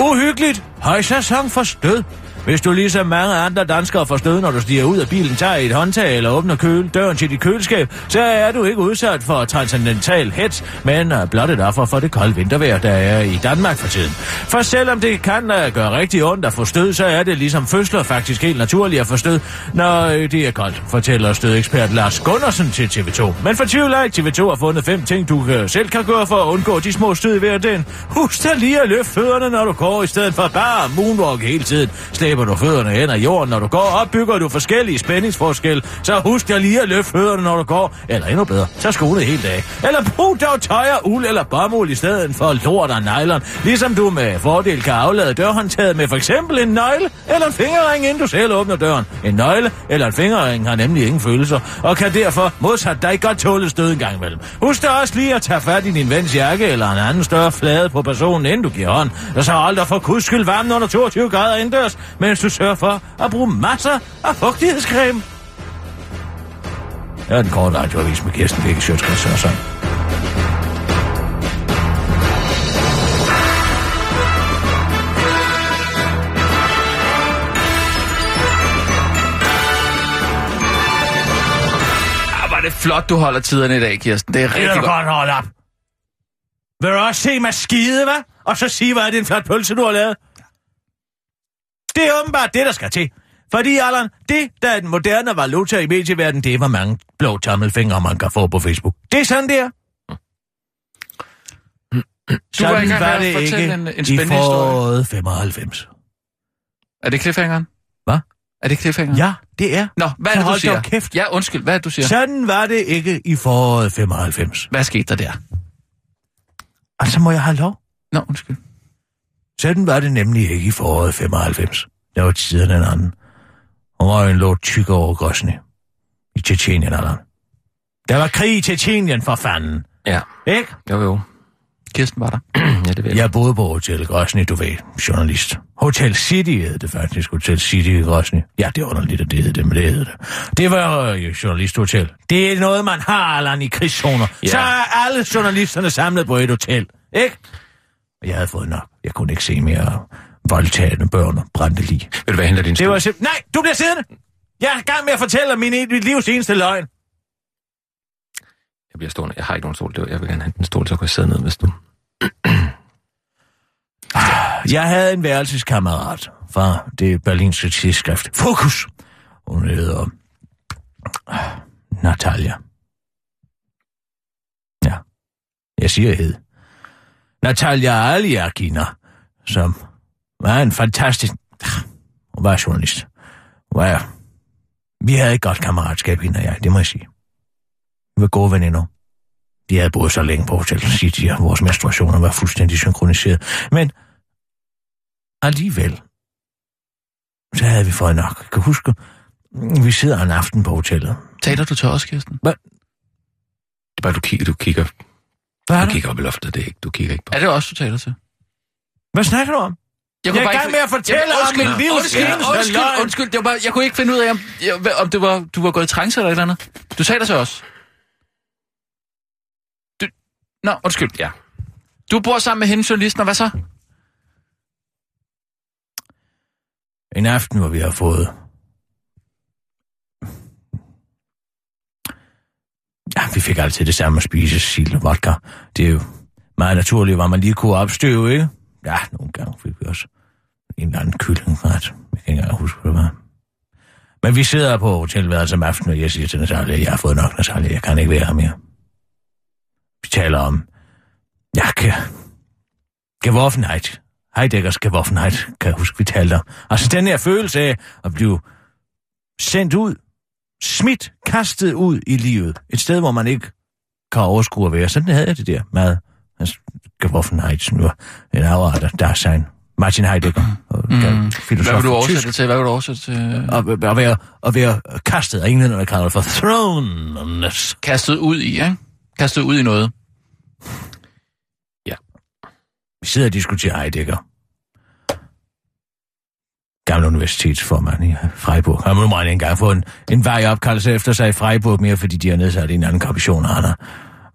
Uhyggeligt! Højsæson for stød. Hvis du ligesom mange andre danskere får stød, når du stiger ud af bilen, tager et håndtag eller åbner køl, døren til dit køleskab, så er du ikke udsat for transcendental hets, men øh, blot et offer for det kolde vintervejr, der er i Danmark for tiden. For selvom det kan øh, gøre rigtig ondt at få stød, så er det ligesom fødsler faktisk helt naturligt at få stød, når øh, det er koldt, fortæller stødekspert Lars Gundersen til TV2. Men for tvivl ikke, TV2 har fundet fem ting, du selv kan gøre for at undgå de små stød i hverdagen. Husk da lige at løfte fødderne, når du går, i stedet for bare moonwalk hele tiden. Slæber du fødderne hen ad jorden, når du går, opbygger du forskellige spændingsforskelle. Så husk dig lige at løfte fødderne, når du går. Eller endnu bedre, tag skoene hele dag. Eller brug dog tøj og uld eller bomuld i stedet for lort og nylon. Ligesom du med fordel kan aflade dørhåndtaget med for eksempel en nøgle eller en fingerring, inden du selv åbner døren. En nøgle eller en fingerring har nemlig ingen følelser, og kan derfor modsat dig godt tåle stød en gang imellem. Husk da også lige at tage fat i din vens jakke eller en anden større flade på personen, inden du giver hånd. Og så hold dig for guds skyld varmen under 22 grader indendørs, mens du sørger for at bruge masser af fugtighedscreme. Jeg er den korte radioavis med Kirsten Birke Sjøtskreds Sørensen. Ah, var det flot, du holder tiderne i dag, Kirsten. Det er Det rigtig du godt. godt holde op. Vil du også se mig skide, hva'? Og så sige, hvad er det en flot pølse, du har lavet? Det er åbenbart det, der skal til. Fordi, Allan, det, der er den moderne valuta i medieverdenen, det er, hvor mange blå tommelfingre, man kan få på Facebook. Det er sådan, det er. Du var i gang med at fortælle en, en spændende i foråret 95. Er det cliffhangeren? Hvad? Er det cliffhangeren? Ja, det er. Nå, hvad er det, du siger? kæft. Ja, undskyld, hvad er det, du siger? Sådan var det ikke i foråret 95. Hvad skete der der? Altså, må jeg have lov? Nå, undskyld. Sådan var det nemlig ikke i foråret 95. Der var tiden en anden. Og røgen lå tyk over Grosny. I Tjetjenien, Allan. Der var krig i Tjetjenien, for fanden. Ja, Ikke? jo jo. Kirsten var der. ja, det ved jeg. Jeg boede på Hotel Grosny, du ved, journalist. Hotel City hed det faktisk, Hotel City i Grosny. Ja, det er underligt, at det hed det, men det hed det. Det var jo journalisthotel. Det er noget, man har, Allan, i krigszoner. Ja. Så er alle journalisterne samlet på et hotel, ikke? Jeg havde fået nok. Jeg kunne ikke se mere voldtagende børn og brændte lige. Vil du være henter din Det stol? var simpelthen... Nej, du bliver siddende! Jeg er i gang med at fortælle om min, mit livs eneste løgn. Jeg bliver stående. Jeg har ikke nogen stol. Det Jeg vil gerne have en stol, så jeg kan sidde ned, hvis du... Jeg havde en værelseskammerat fra det berlinske tidsskrift. Fokus! Hun hedder... Natalia. Ja, jeg siger hed. Natalia Aliakina, som var en fantastisk... Hun var journalist. Hun var... Vi havde et godt kammeratskab, hende og jeg, det må jeg sige. Vi var gode veninder. De havde boet så længe på Hotel City, og vores menstruationer var fuldstændig synkroniseret. Men alligevel, så havde vi fået nok. Jeg kan huske, vi sidder en aften på hotellet. Taler du til os, Kirsten? Det er bare, du kigger, du kigger, Hvad er du der? kigger op i loftet. Det er ikke, du kigger ikke på. Er det også, du taler til? Hvad snakker du om? Jeg er i gang med at fortælle om mit livs undskyld, undskyld, løgn. undskyld, det var bare, jeg kunne ikke finde ud af, om, om det var, du var gået i trance eller et eller andet. Du taler til os. Du, nå, undskyld. Ja. Du bor sammen med hende, journalisten, og hvad så? En aften, hvor vi har fået... Ja, vi fik altid det samme at spise, sild og vodka. Det er jo meget naturligt, hvad man lige kunne opstøve, ikke? Ja, nogle gange fik vi også en eller anden kyllingret. Jeg kan ikke engang huske, hvad det var. Men vi sidder på hotelværelset om aftenen, og jeg siger til Natalia, jeg har fået nok, Natalia, jeg kan ikke være her mere. Vi taler om, ja, kan, Gewoffenheit. Heideggers Gewoffenheit, kan jeg huske, vi talte om. Altså den her følelse af at blive sendt ud, smidt, kastet ud i livet. Et sted, hvor man ikke kan overskue at være. Sådan havde jeg det der med altså, Gewoffenheit, som var en afart af Dasein. Martin Heidegger, og mm. Hvad vil du oversætte det til? Hvad vil du oversætte til? Og, og, være, og være kastet, og englænderne kalder det for thrones. Kastet ud i, ikke? Kastet ud i noget. Vi sidder og diskuterer Heidegger. Gamle universitetsformand i Freiburg. Han må ikke engang få en, en vej opkaldelse efter sig i Freiburg mere, fordi de har nedsat en anden kommission, han har-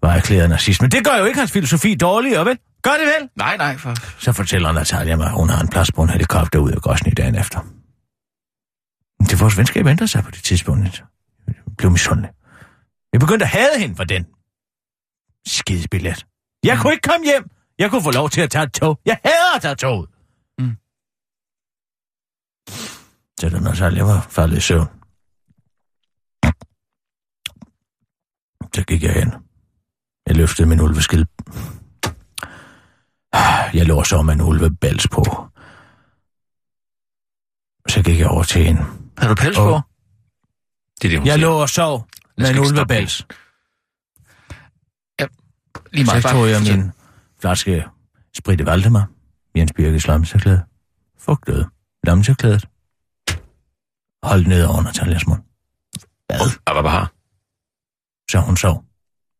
var erklæret nazist. Men det gør jo ikke hans filosofi dårligere, vel? Gør det vel? Nej, nej, for... Så fortæller Natalia mig, at hun har en plads på en helikopter ud af Grosny dagen efter. Det vores venskab ændrede sig på det tidspunkt. Jeg blev misundelig. Jeg begyndte at hade hende for den skide billet. Jeg kunne ikke komme hjem. Jeg kunne få lov til at tage et tog. Jeg hader at tage toget. Mm. Så da Natalia var faldet i søvn. Så gik jeg hen. Jeg løftede min ulveskid. Jeg lå så med en ulvebæls på. Så gik jeg over til en. Har du pels på? Det er det, hun Jeg siger. lå og sov med en ulvebæls. Lige Så meget. tog jeg min flaske Spritte Valdemar, Jens Birkes lammetørklæde, fugtede lammetørklædet, holdt ned over Natalias mund. Og hvad har? Så hun sov.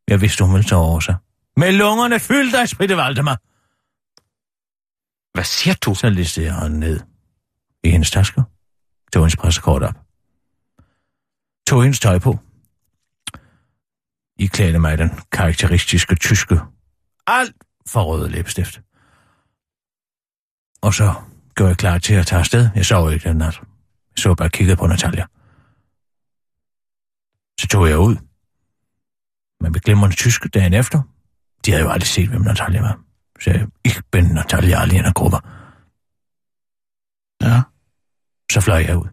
Jeg vidste, hun ville sove over sig. Med lungerne fyldt af Spritte Valdemar. Hvad siger du? Så listede jeg hånden ned i hendes tasker, tog hendes pressekort op, tog hendes tøj på, I klædte mig den karakteristiske tyske, alt for røde læbestift. Og så gjorde jeg klar til at tage afsted. Jeg sov ikke den nat. Så bare kigget på Natalia. Så tog jeg ud Men vi glemmer den tyske dagen efter. De havde jo aldrig set, hvem Natalia var. Så jeg, ikke bin Natalia Alina grupper. Ja. Så fløj jeg ud.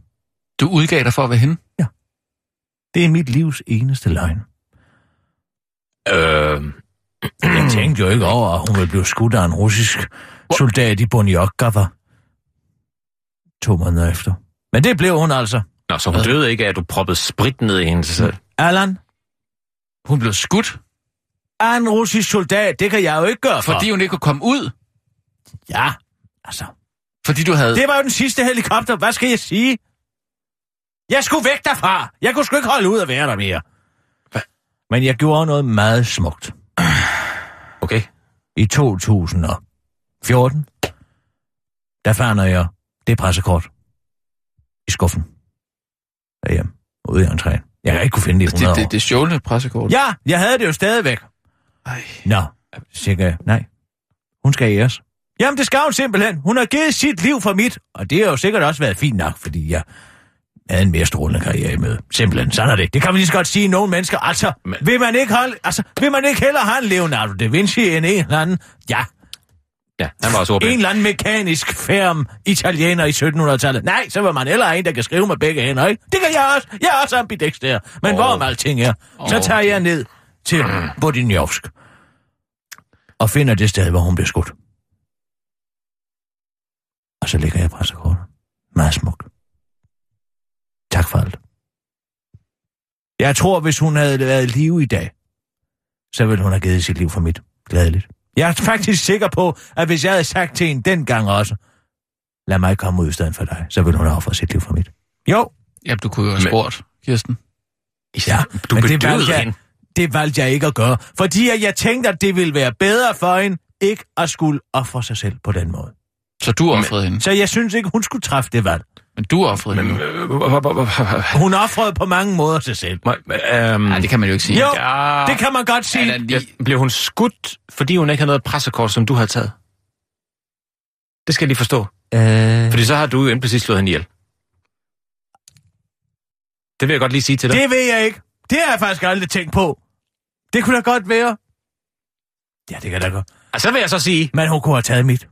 Du udgav dig for at være hende? Det er mit livs eneste løgn. Øh, Jeg tænkte jo ikke over, at hun ville blive skudt af en russisk soldat i Boniokkava. To måneder efter. Men det blev hun altså. nå, så hun døde ikke af, at du proppede sprit ned i hendes... øh, Allan, Hun blev skudt, af en russisk soldat, det kan jeg jo ikke gøre for. fordi hun ikke kunne komme ud. Ja, altså. Fordi du havde... Det var jo den sidste helikopter. Hvad skal jeg sige? Jeg skulle væk derfra. Jeg kunne sgu ikke holde ud at være der mere. Men jeg gjorde noget meget smukt. Okay. I 2014, der fandt jeg det pressekort i skuffen. Derhjemme, ude i entréen. Jeg har ikke kunne finde det i 100 det, år. det, det stjålne pressekort. Ja, jeg havde det jo stadigvæk. Ej. Nå, siger jeg, nej. Hun skal æres. Jamen, det skal hun simpelthen. Hun har givet sit liv for mit, og det har jo sikkert også været fint nok, fordi jeg havde en mere strålende karriere med. Simpelthen, sådan er det. Det kan man lige så godt sige nogle mennesker. Altså, Men- vil man ikke holde, altså, vil man ikke heller have en Leonardo da Vinci end en eller anden, ja, Ja, han var også en ordblind. eller anden mekanisk færm italiener i 1700-tallet. Nej, så vil man heller en, der kan skrive med begge hænder, ikke? Det kan jeg også. Jeg er også ambidexter. Men oh. hvorom alting er, så tager jeg ned til Bodinjovsk og finder det sted, hvor hun blev skudt. Og så lægger jeg pressekortet. Meget smukt. Tak for alt. Jeg tror, hvis hun havde været i live i dag, så ville hun have givet sit liv for mit. Gladeligt. Jeg er faktisk sikker på, at hvis jeg havde sagt til hende dengang også, lad mig komme ud i stedet for dig, så ville hun have offret sit liv for mit. Jo, Ja, du kunne jo have Men- spurgt, Kirsten. ja, Du men det valgte, jeg, det valgte jeg ikke at gøre, fordi jeg tænkte, at det ville være bedre for hende, ikke at skulle ofre sig selv på den måde. Så du offrede hende. Så jeg synes ikke, hun skulle træffe det valg. Men du offrede Men, hende. øh, Hun offrede på mange måder sig selv. øhm, Nej, det kan man jo ikke sige. Jo, ja, det kan man godt sige. Lige... blev hun skudt, fordi hun ikke havde noget pressekort, som du havde taget? Det skal jeg lige forstå. Øh, Fordi så har du jo implicit slået hende ihjel. Det vil jeg godt lige sige til dig. det ved jeg ikke. Det har jeg faktisk aldrig tænkt på. Det kunne da godt være. Ja, det kan da godt. Og så vil jeg så sige, Men hun kunne have taget mit.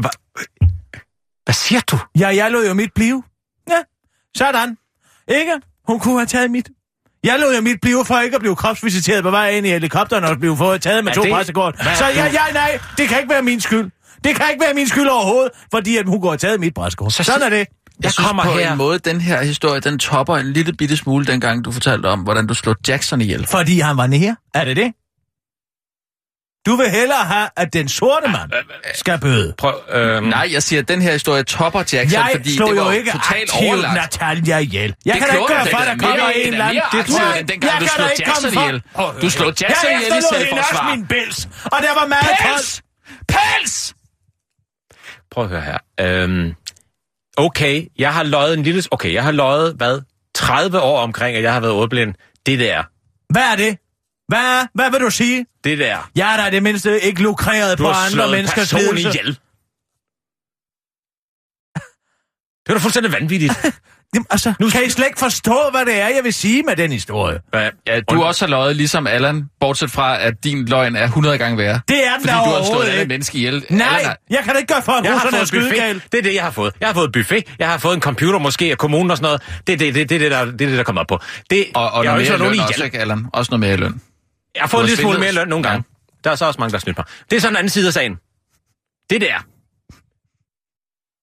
hva, hvad siger du? Ja, jeg lod jo mit blive. Ja, sådan. Ikke? Hun kunne have taget mit. Jeg lod jo mit blive for ikke at blive kropsvisiteret på vej ind i helikopteren og blive fået taget med Er to det- pressekort. Så ja, ja, nej, det kan ikke være min skyld. Det kan ikke være min skyld overhovedet, fordi at hun kunne have taget mit pressekort. Så Sådan er det. Jeg Jeg synes kommer på her. en måde, den her historie, den topper en lille bitte smule, dengang du fortalte om, hvordan du slog Jackson ihjel. Fordi han var nede. Er det det? Du vil hellere have, at den sorte mand skal bøde. Prøv, øhm, Nej, jeg siger, at den her historie topper Jackson, Jeg fordi det var jo ikke totalt overlagt. Natalia ihjel. Jeg Det kan da ikke gøre for, da. at der Det er kommer mere- en det er eller anden... mere aktivt, Nej, end dengang jeg du kan slog Jackson ihjel. Du slog Jackson jeg ihjel i selvforsvar. også min bæls, og der var meget. Pels! Pels! prøv at høre her. Øhm, okay, jeg har løjet en lille... Okay, jeg har løjet, hvad? 30 år omkring, at jeg har været ordblind. Det der. Hvad er det? Hvad, hvad vil du sige? Det der. Jeg er da i det mindste ikke lukreret på har andre menneskers lidelse. ihjel. Det var da fuldstændig vanvittigt. Jamen, altså, nu kan I slet ikke forstå, hvad det er, jeg vil sige med den historie. Hvad? Ja, du også har løjet ligesom Allan, bortset fra, at din løgn er 100 gange værre. Det er den Fordi du har slået alle ikke. mennesker ihjel. Nej, Allan er- jeg kan da ikke gøre for, at Jeg har fået buffet. Det er det, jeg har fået. Jeg har fået buffet. Jeg har fået en computer måske af kommunen og sådan noget. Det er det, det, det, det, der, det, det, der kommer op på. Det, Og, og jeg har noget mere løn også, ikke, Allan? Også noget mere løn. Jeg Du en lille smule mere løn nogle gange. Der er så også mange, der snydt mig. Det er sådan en anden side af sagen. Det der.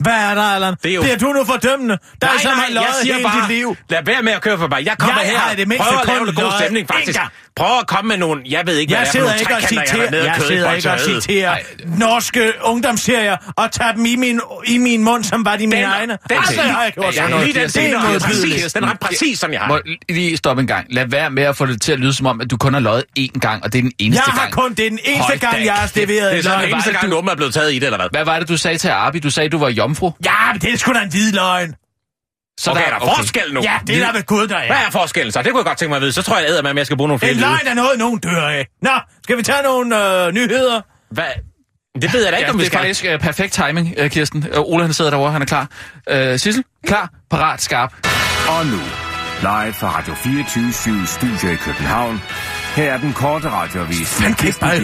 Hvad er der, Allan? Det er jo- Bliver du nu fordømmende? Der er nej, som har nej, jeg løjet siger hele bare, dit liv. lad være med at køre for mig. Jeg kommer Jeg her, det mindste prøver at lave noget god løjet stemning, en faktisk. gang. Prøv at komme med nogle, jeg ved ikke, Jeg hvad det er for sidder nogle ikke og jeg citerer, jeg i sidder ikke og citerer norske ungdomsserier og tager dem i min, i min mund, som var de mine egne. Den, Altså, jeg har ikke gjort ja, sådan lige den er den er præcis, den er præcis, som jeg har. Må jeg lige stoppe en gang. Lad være med at få det til at lyde som om, at du kun har løjet én gang, og det er den eneste Jeg har gang. kun, det er den eneste gang, jeg har steveret Det er den eneste gang, du- du åbenbart er blevet taget i det, eller hvad? Hvad var det, du sagde til Arbi? Du sagde, du var jomfru. Ja, men det er sgu da en hvid løgn. Så Okay, er der forskel nu? Ja, det er der ved Gud, der Hvad er. er forskellen så? Det kunne jeg godt tænke mig at vide. Så tror jeg, at jeg skal bruge nogle flere En løgn er noget, nogen dør af. Nå, skal vi tage nogle øh, nyheder? Hvad? Det ved jeg da ikke, Ja, om vi det er skal. faktisk uh, perfekt timing, uh, Kirsten. Uh, Ole han sidder derovre, han er klar. Uh, Sissel, klar, parat, skarp. Og nu, Live fra Radio 24 Studio i København. Her er den korte radiovis med kan ikke Kirsten bare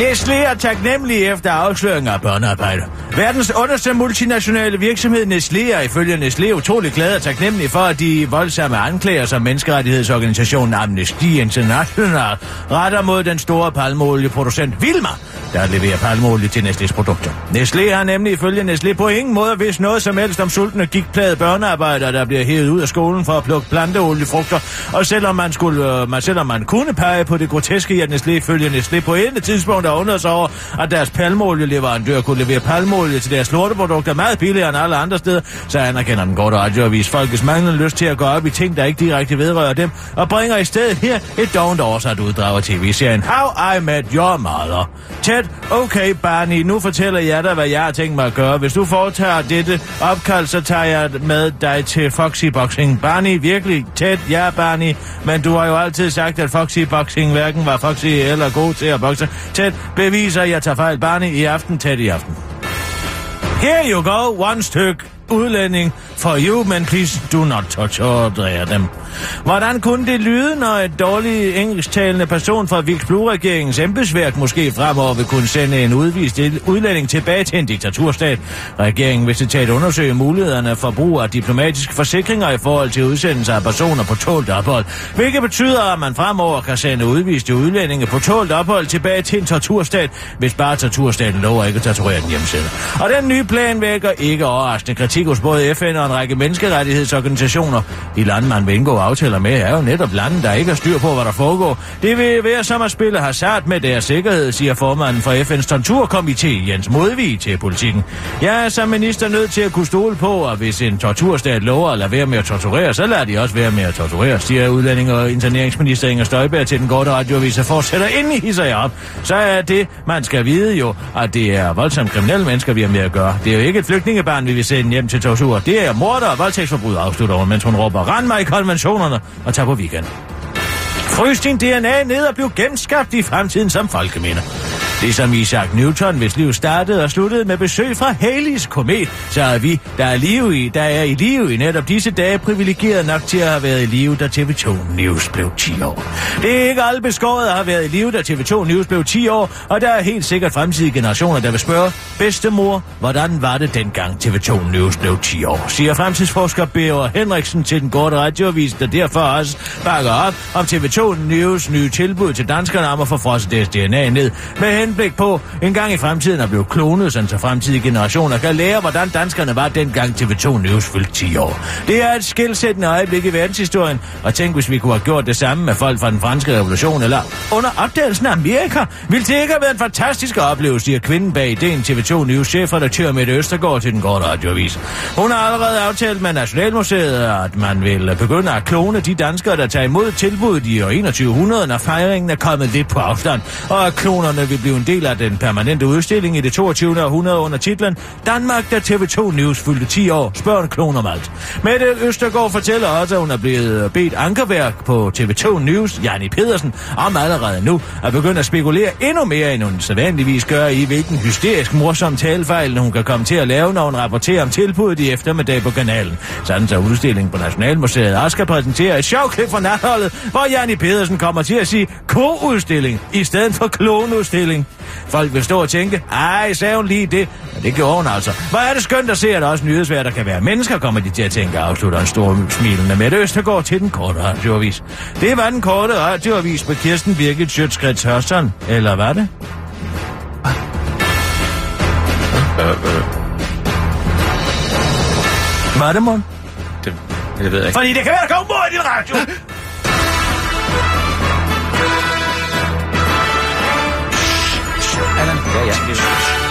Nestlé er taknemmelig efter afsløring af børnearbejde. Verdens underste multinationale virksomhed Nestlé er ifølge Nestlé utrolig glad og taknemmelig for, at de voldsomme anklager, som menneskerettighedsorganisationen Amnesty International retter mod den store palmeolieproducent Vilma, der leverer palmeolie til Nestlés produkter. Nestlé har nemlig ifølge Nestlé på ingen måde vidst noget som helst om sultne gigtplade børnearbejdere, der bliver hævet ud af skolen for at plukke planteoliefrugter. Og selvom man, skulle, øh, man, selvom man kunne pege på det groteske i, at Nestlé følger Nestlé på et tidspunkt der undrede sig over, at deres palmeolieleverandør kunne levere palmeolie til deres lorteprodukter meget billigere end alle andre steder, så anerkender den korte radioavis folkets manglende lyst til at gå op i ting, der ikke direkte vedrører dem, og bringer i stedet her et dovent oversat uddrag af tv-serien How I Met Your Mother. Ted, okay Barney, nu fortæller jeg dig, hvad jeg har tænkt mig at gøre. Hvis du foretager dette opkald, så tager jeg med dig til Foxy Boxing. Barney, virkelig? Ted, ja Barney, men du har jo altid sagt, at Foxy Boxing hverken var Foxy eller god til at bokse. Ted, beviser, at jeg tager fejl. Barney, i aften, tæt i aften. Here you go, one styk udlænding for you, men please do not touch or dem. Hvordan kunne det lyde, når et dårligt engelsktalende person fra Viks regeringens embedsværk måske fremover vil kunne sende en udvist udlænding tilbage til en diktaturstat? Regeringen vil citat undersøge mulighederne for brug af diplomatiske forsikringer i forhold til udsendelse af personer på tålt ophold, hvilket betyder, at man fremover kan sende udviste udlændinge på tålt ophold tilbage til en torturstat, hvis bare torturstaten lover ikke at torturere den hjemmeside. Og den nye plan vækker ikke overraskende kritik hos både FN og en række menneskerettighedsorganisationer. De lande, man vil indgå aftaler med, er jo netop lande, der ikke har styr på, hvad der foregår. Det vil være som at spille hasard med deres sikkerhed, siger formanden for FN's torturkomité, Jens Modvig, til politikken. Jeg er som minister nødt til at kunne stole på, at hvis en torturstat lover at lade være med at torturere, så lader de også være med at torturere, siger udlænding og interneringsminister Inger Støjberg til den korte radioavis og fortsætter ind i hisser jeg op. Så er det, man skal vide jo, at det er voldsomt kriminelle mennesker, vi har med at gøre. Det er jo ikke et flygtningebarn, vi vil sende hjem til tortur. Det er morder og voldtægtsforbrud, afslutter hun, mens hun råber, rend mig i konventionerne og tag på weekend. Frys din DNA ned og bliv genskabt i fremtiden som folkeminder. Ligesom Isaac Newton, hvis liv startede og sluttede med besøg fra Halley's komet, så er vi, der er, live i, der er i live i netop disse dage, privilegeret nok til at have været i live, da TV2 News blev 10 år. Det er ikke alle beskåret at have været i live, da TV2 News blev 10 år, og der er helt sikkert fremtidige generationer, der vil spørge, bedstemor, hvordan var det dengang TV2 News blev 10 år, siger fremtidsforsker Bjørn Henriksen til den korte radioavis, der derfor også bakker op om TV2 News nye tilbud til danskerne om at få frosset deres DNA ned, med henblik på en gang i fremtiden at blive klonet, så fremtidige generationer kan lære, hvordan danskerne var dengang TV2 News fyldte 10 år. Det er et skilsættende øjeblik i verdenshistorien, og tænk, hvis vi kunne have gjort det samme med folk fra den franske revolution, eller under opdagelsen af Amerika. Vil det ikke have været en fantastisk oplevelse, siger kvinden bag ideen TV2 News chefredaktør Mette Østergaard til den korte radioavis. Hun har allerede aftalt med Nationalmuseet, at man vil begynde at klone de danskere, der tager imod tilbuddet i år 2100, når fejringen er kommet lidt på afstand, og at klonerne vil blive en del af den permanente udstilling i det 22. århundrede under titlen Danmark, da TV2 News fyldte 10 år, spørger en klon om alt. Mette Østergaard fortæller også, at hun er blevet bedt ankerværk på TV2 News, Janni Pedersen, om allerede nu at begynde at spekulere endnu mere, end hun sædvanligvis gør i, hvilken hysterisk morsom talefejl hun kan komme til at lave, når hun rapporterer om tilbuddet i eftermiddag på kanalen. Sådan så udstillingen på Nationalmuseet også skal præsentere et sjovklip fra natholdet, hvor Janni Pedersen kommer til at sige ko-udstilling i stedet for klonudstilling. Folk vil stå og tænke, ej, sagde hun lige det? Men det gjorde hun altså. Hvor er det skønt at se, at også nyhedsvær, der kan være mennesker, kommer de til at tænke, afslutter en stor smilende med Østergaard til den korte radioavis. Det var den korte radioavis med Kirsten Birgit Sjøtskrets Hørsson. Eller var det? Var det, Mon? Det, det ved jeg ikke. Fordi det kan være, der kommer mor i din radio. ja, ja. det er- Var?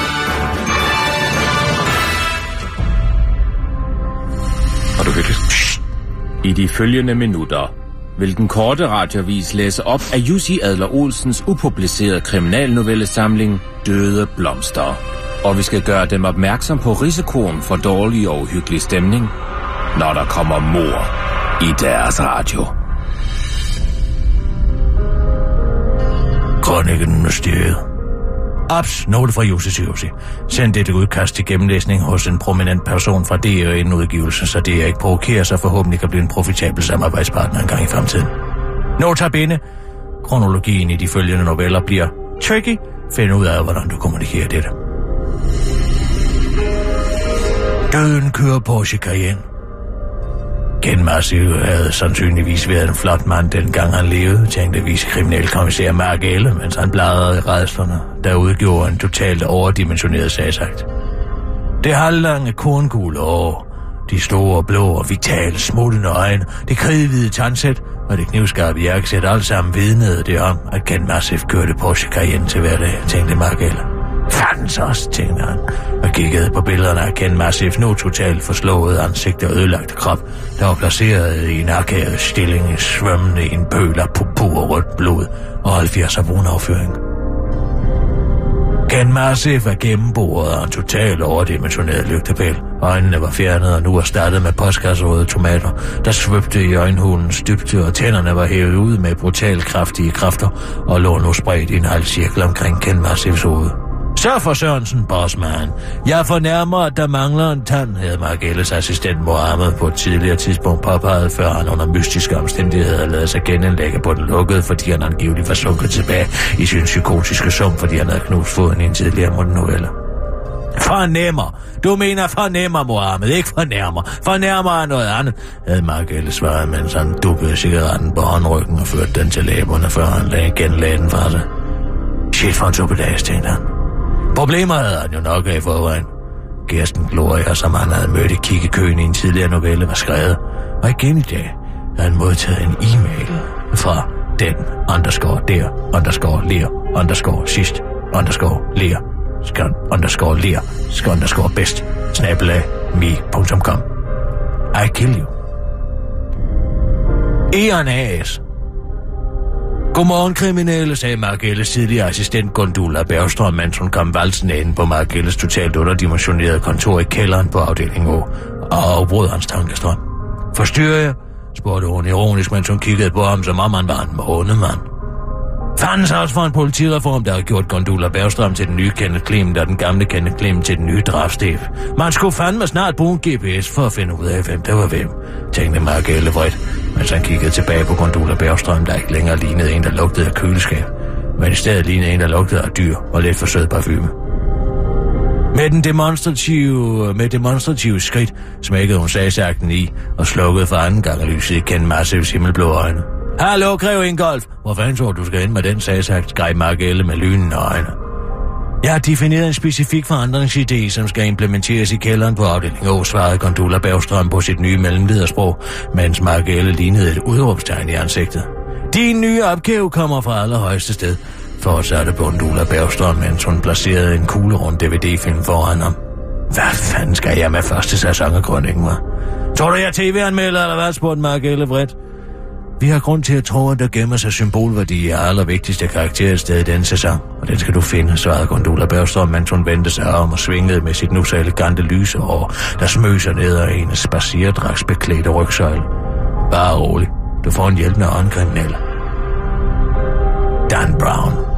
I de følgende minutter vil den korte radiovis læse op af Jussi Adler Olsens upublicerede kriminalnovellesamling Døde Blomster. Og vi skal gøre dem opmærksom på risikoen for dårlig og uhyggelig stemning, når der kommer mor i deres radio. Kronikken Mysteriet. Ops, note fra Jussi Jussi. Send dette udkast til gennemlæsning hos en prominent person fra DR inden udgivelse, så det ikke provokerer sig forhåbentlig kan blive en profitabel samarbejdspartner en gang i fremtiden. Notabene. Kronologien i de følgende noveller bliver tricky. Find ud af, hvordan du kommunikerer dette. Døden kører Porsche Cayenne. Ken Massiv havde sandsynligvis været en flot mand, dengang han levede, tænkte vicekriminalkommissær Mark Elle, mens han bladrede i redslerne, der udgjorde en totalt overdimensioneret sagsagt. Det halvlange korngule år, de store, blå og vitale, smuttende øjne, det kridhvide tandsæt og det knivskarpe jakkesæt, alt sammen vidnede det om, at Ken Massif kørte Porsche Cayenne til hverdag, tænkte Mark Elle. Fandens også, tænkte han, og kiggede på billederne af Ken Massif, nu totalt forslået ansigt og ødelagte krop, der var placeret i en akavet stilling, svømmende i en pøl af purpur og rødt blod og 70 af brun afføring. Ken Massif var gennemboret og en total overdimensioneret lygtepæl. Øjnene var fjernet og nu erstattet med postkasserøde tomater, der svøbte i øjenhulens dybde, og tænderne var hævet ud med brutal kraftige kræfter og lå nu spredt i en halv cirkel omkring Ken Massifs hoved. Så for Sørensen, bossman. Jeg fornærmer, at der mangler en tand, havde Margelles assistent Mohammed på et tidligere tidspunkt påpeget, før han under mystiske omstændigheder lavede sig genindlægge på den lukkede, fordi han angiveligt var sunket tilbage i sin psykotiske sum, fordi han havde knust foden i en tidligere novelle. Fornemmer. Du mener fornemmer, Mohammed, ikke fornærmer. Fornærmer er noget andet, havde Margelle svaret, mens han dukkede cigaretten på håndryggen og førte den til læberne, før han lagde igen lagde den fra sig. Shit for en suppedags, tænkte han. Problemer havde han jo nok af i forvejen. Kirsten Gloria, som han havde mødt i kiggekøen i en tidligere novelle, var skrevet. Og igen i dag havde han modtaget en e-mail fra den underscore der, underscore ler, underscore sidst, underscore ler, skal underscore ler, skal underscore bedst, snabelag me.com. I kill you. Eon A.S. Godmorgen, kriminelle, sagde Margelles tidligere assistent Gundula Bergstrøm, mens hun kom valsen ind på Margelles totalt underdimensionerede kontor i kælderen på afdeling O, og afbrød hans tankestrøm. Forstyrrer jeg? spurgte hun ironisk, mens hun kiggede på ham, som om han var en månemand. Fandens også for en politireform, der har gjort Gondula Bergstrøm til den nye Kenneth Clem, og den gamle Kenneth Clem til den nye drabstef. Man skulle fandme snart bruge en GPS for at finde ud af, hvem der var hvem, tænkte Mark Ellevredt, mens han kiggede tilbage på Gondula Bergstrøm, der ikke længere lignede en, der lugtede af køleskab, men i stedet lignede en, der lugtede af dyr og lidt for sød parfume. Med den demonstrative, med demonstrative skridt smækkede hun sagsakten i og slukkede for anden gang lyset i Ken Massivs himmelblå øjne. Hallo, Grev Ingolf. Hvor fanden tror du skal ind med den sagsagt, skreg Margelle med lynende øjne. Jeg har defineret en specifik forandringsidé, som skal implementeres i kælderen på afdeling Å, svarede Gondula Bergstrøm på sit nye mellemledersprog, mens Margelle lignede et udråbstegn i ansigtet. Din nye opgave kommer fra allerhøjeste sted, fortsatte Gondula Bergstrøm, mens hun placerede en kuglerund DVD-film foran ham. Hvad fanden skal jeg med første sæson af krønningen, var? Tror du, jeg er tv-anmelder, eller hvad, spurgte Margelle vredt. Vi har grund til at tro, at der gemmer sig symbolværdi af allervigtigste karakter sted i denne sæson, og den skal du finde, svarede Gondola Børstrøm, mens hun vendte sig om og svingede med sit nu så elegante lyse hår, der smøser ned ad hendes spacierdrags beklædte rygsøjle. Bare rolig. Du får en hjælpende åndkriminel. Dan Brown.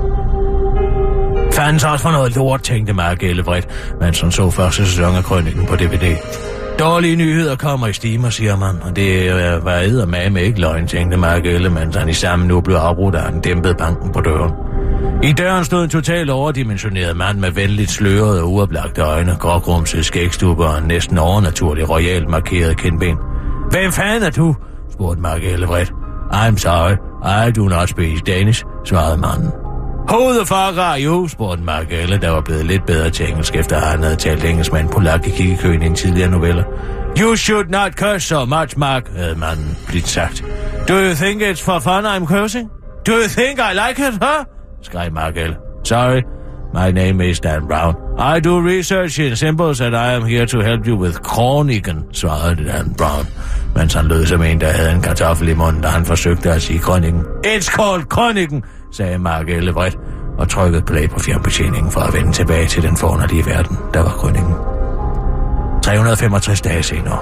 Fanden også for noget lort, tænkte Mark Ellebredt, mens hun så første sæson af krønningen på DVD. Dårlige nyheder kommer i stimer, siger man, og det var eddermame med ikke løgn, tænkte Mark Ellemann, da han i samme nu blev afbrudt af en dæmpet banken på døren. I døren stod en totalt overdimensioneret mand med venligt slørede og uoplagte øjne, grågrumsede skægstubber og en næsten overnaturlig royalt markeret kindben. Hvem fanden er du? spurgte Mark Ellevred. I'm sorry, I do not speak Danish, svarede manden. Who the fuck are you? spurgte Mark Elle, der var blevet lidt bedre til engelsk, efter han havde talt engelsk med en polak i kiggekøen i en tidligere novelle. You should not curse so much, Mark, havde manden blivet sagt. Do you think it's for fun I'm cursing? Do you think I like it, huh? skreg Mark Elle. Sorry, my name is Dan Brown. I do research in symbols and I am here to help you with kroniken, svarede Dan Brown, mens han lød som en, der havde en kartoffel i munden, da han forsøgte at sige kroniken. It's called kroniken, sagde Mark Ellevret og trykkede play på fjernbetjeningen for at vende tilbage til den forunderlige verden, der var krønningen. 365 dage senere.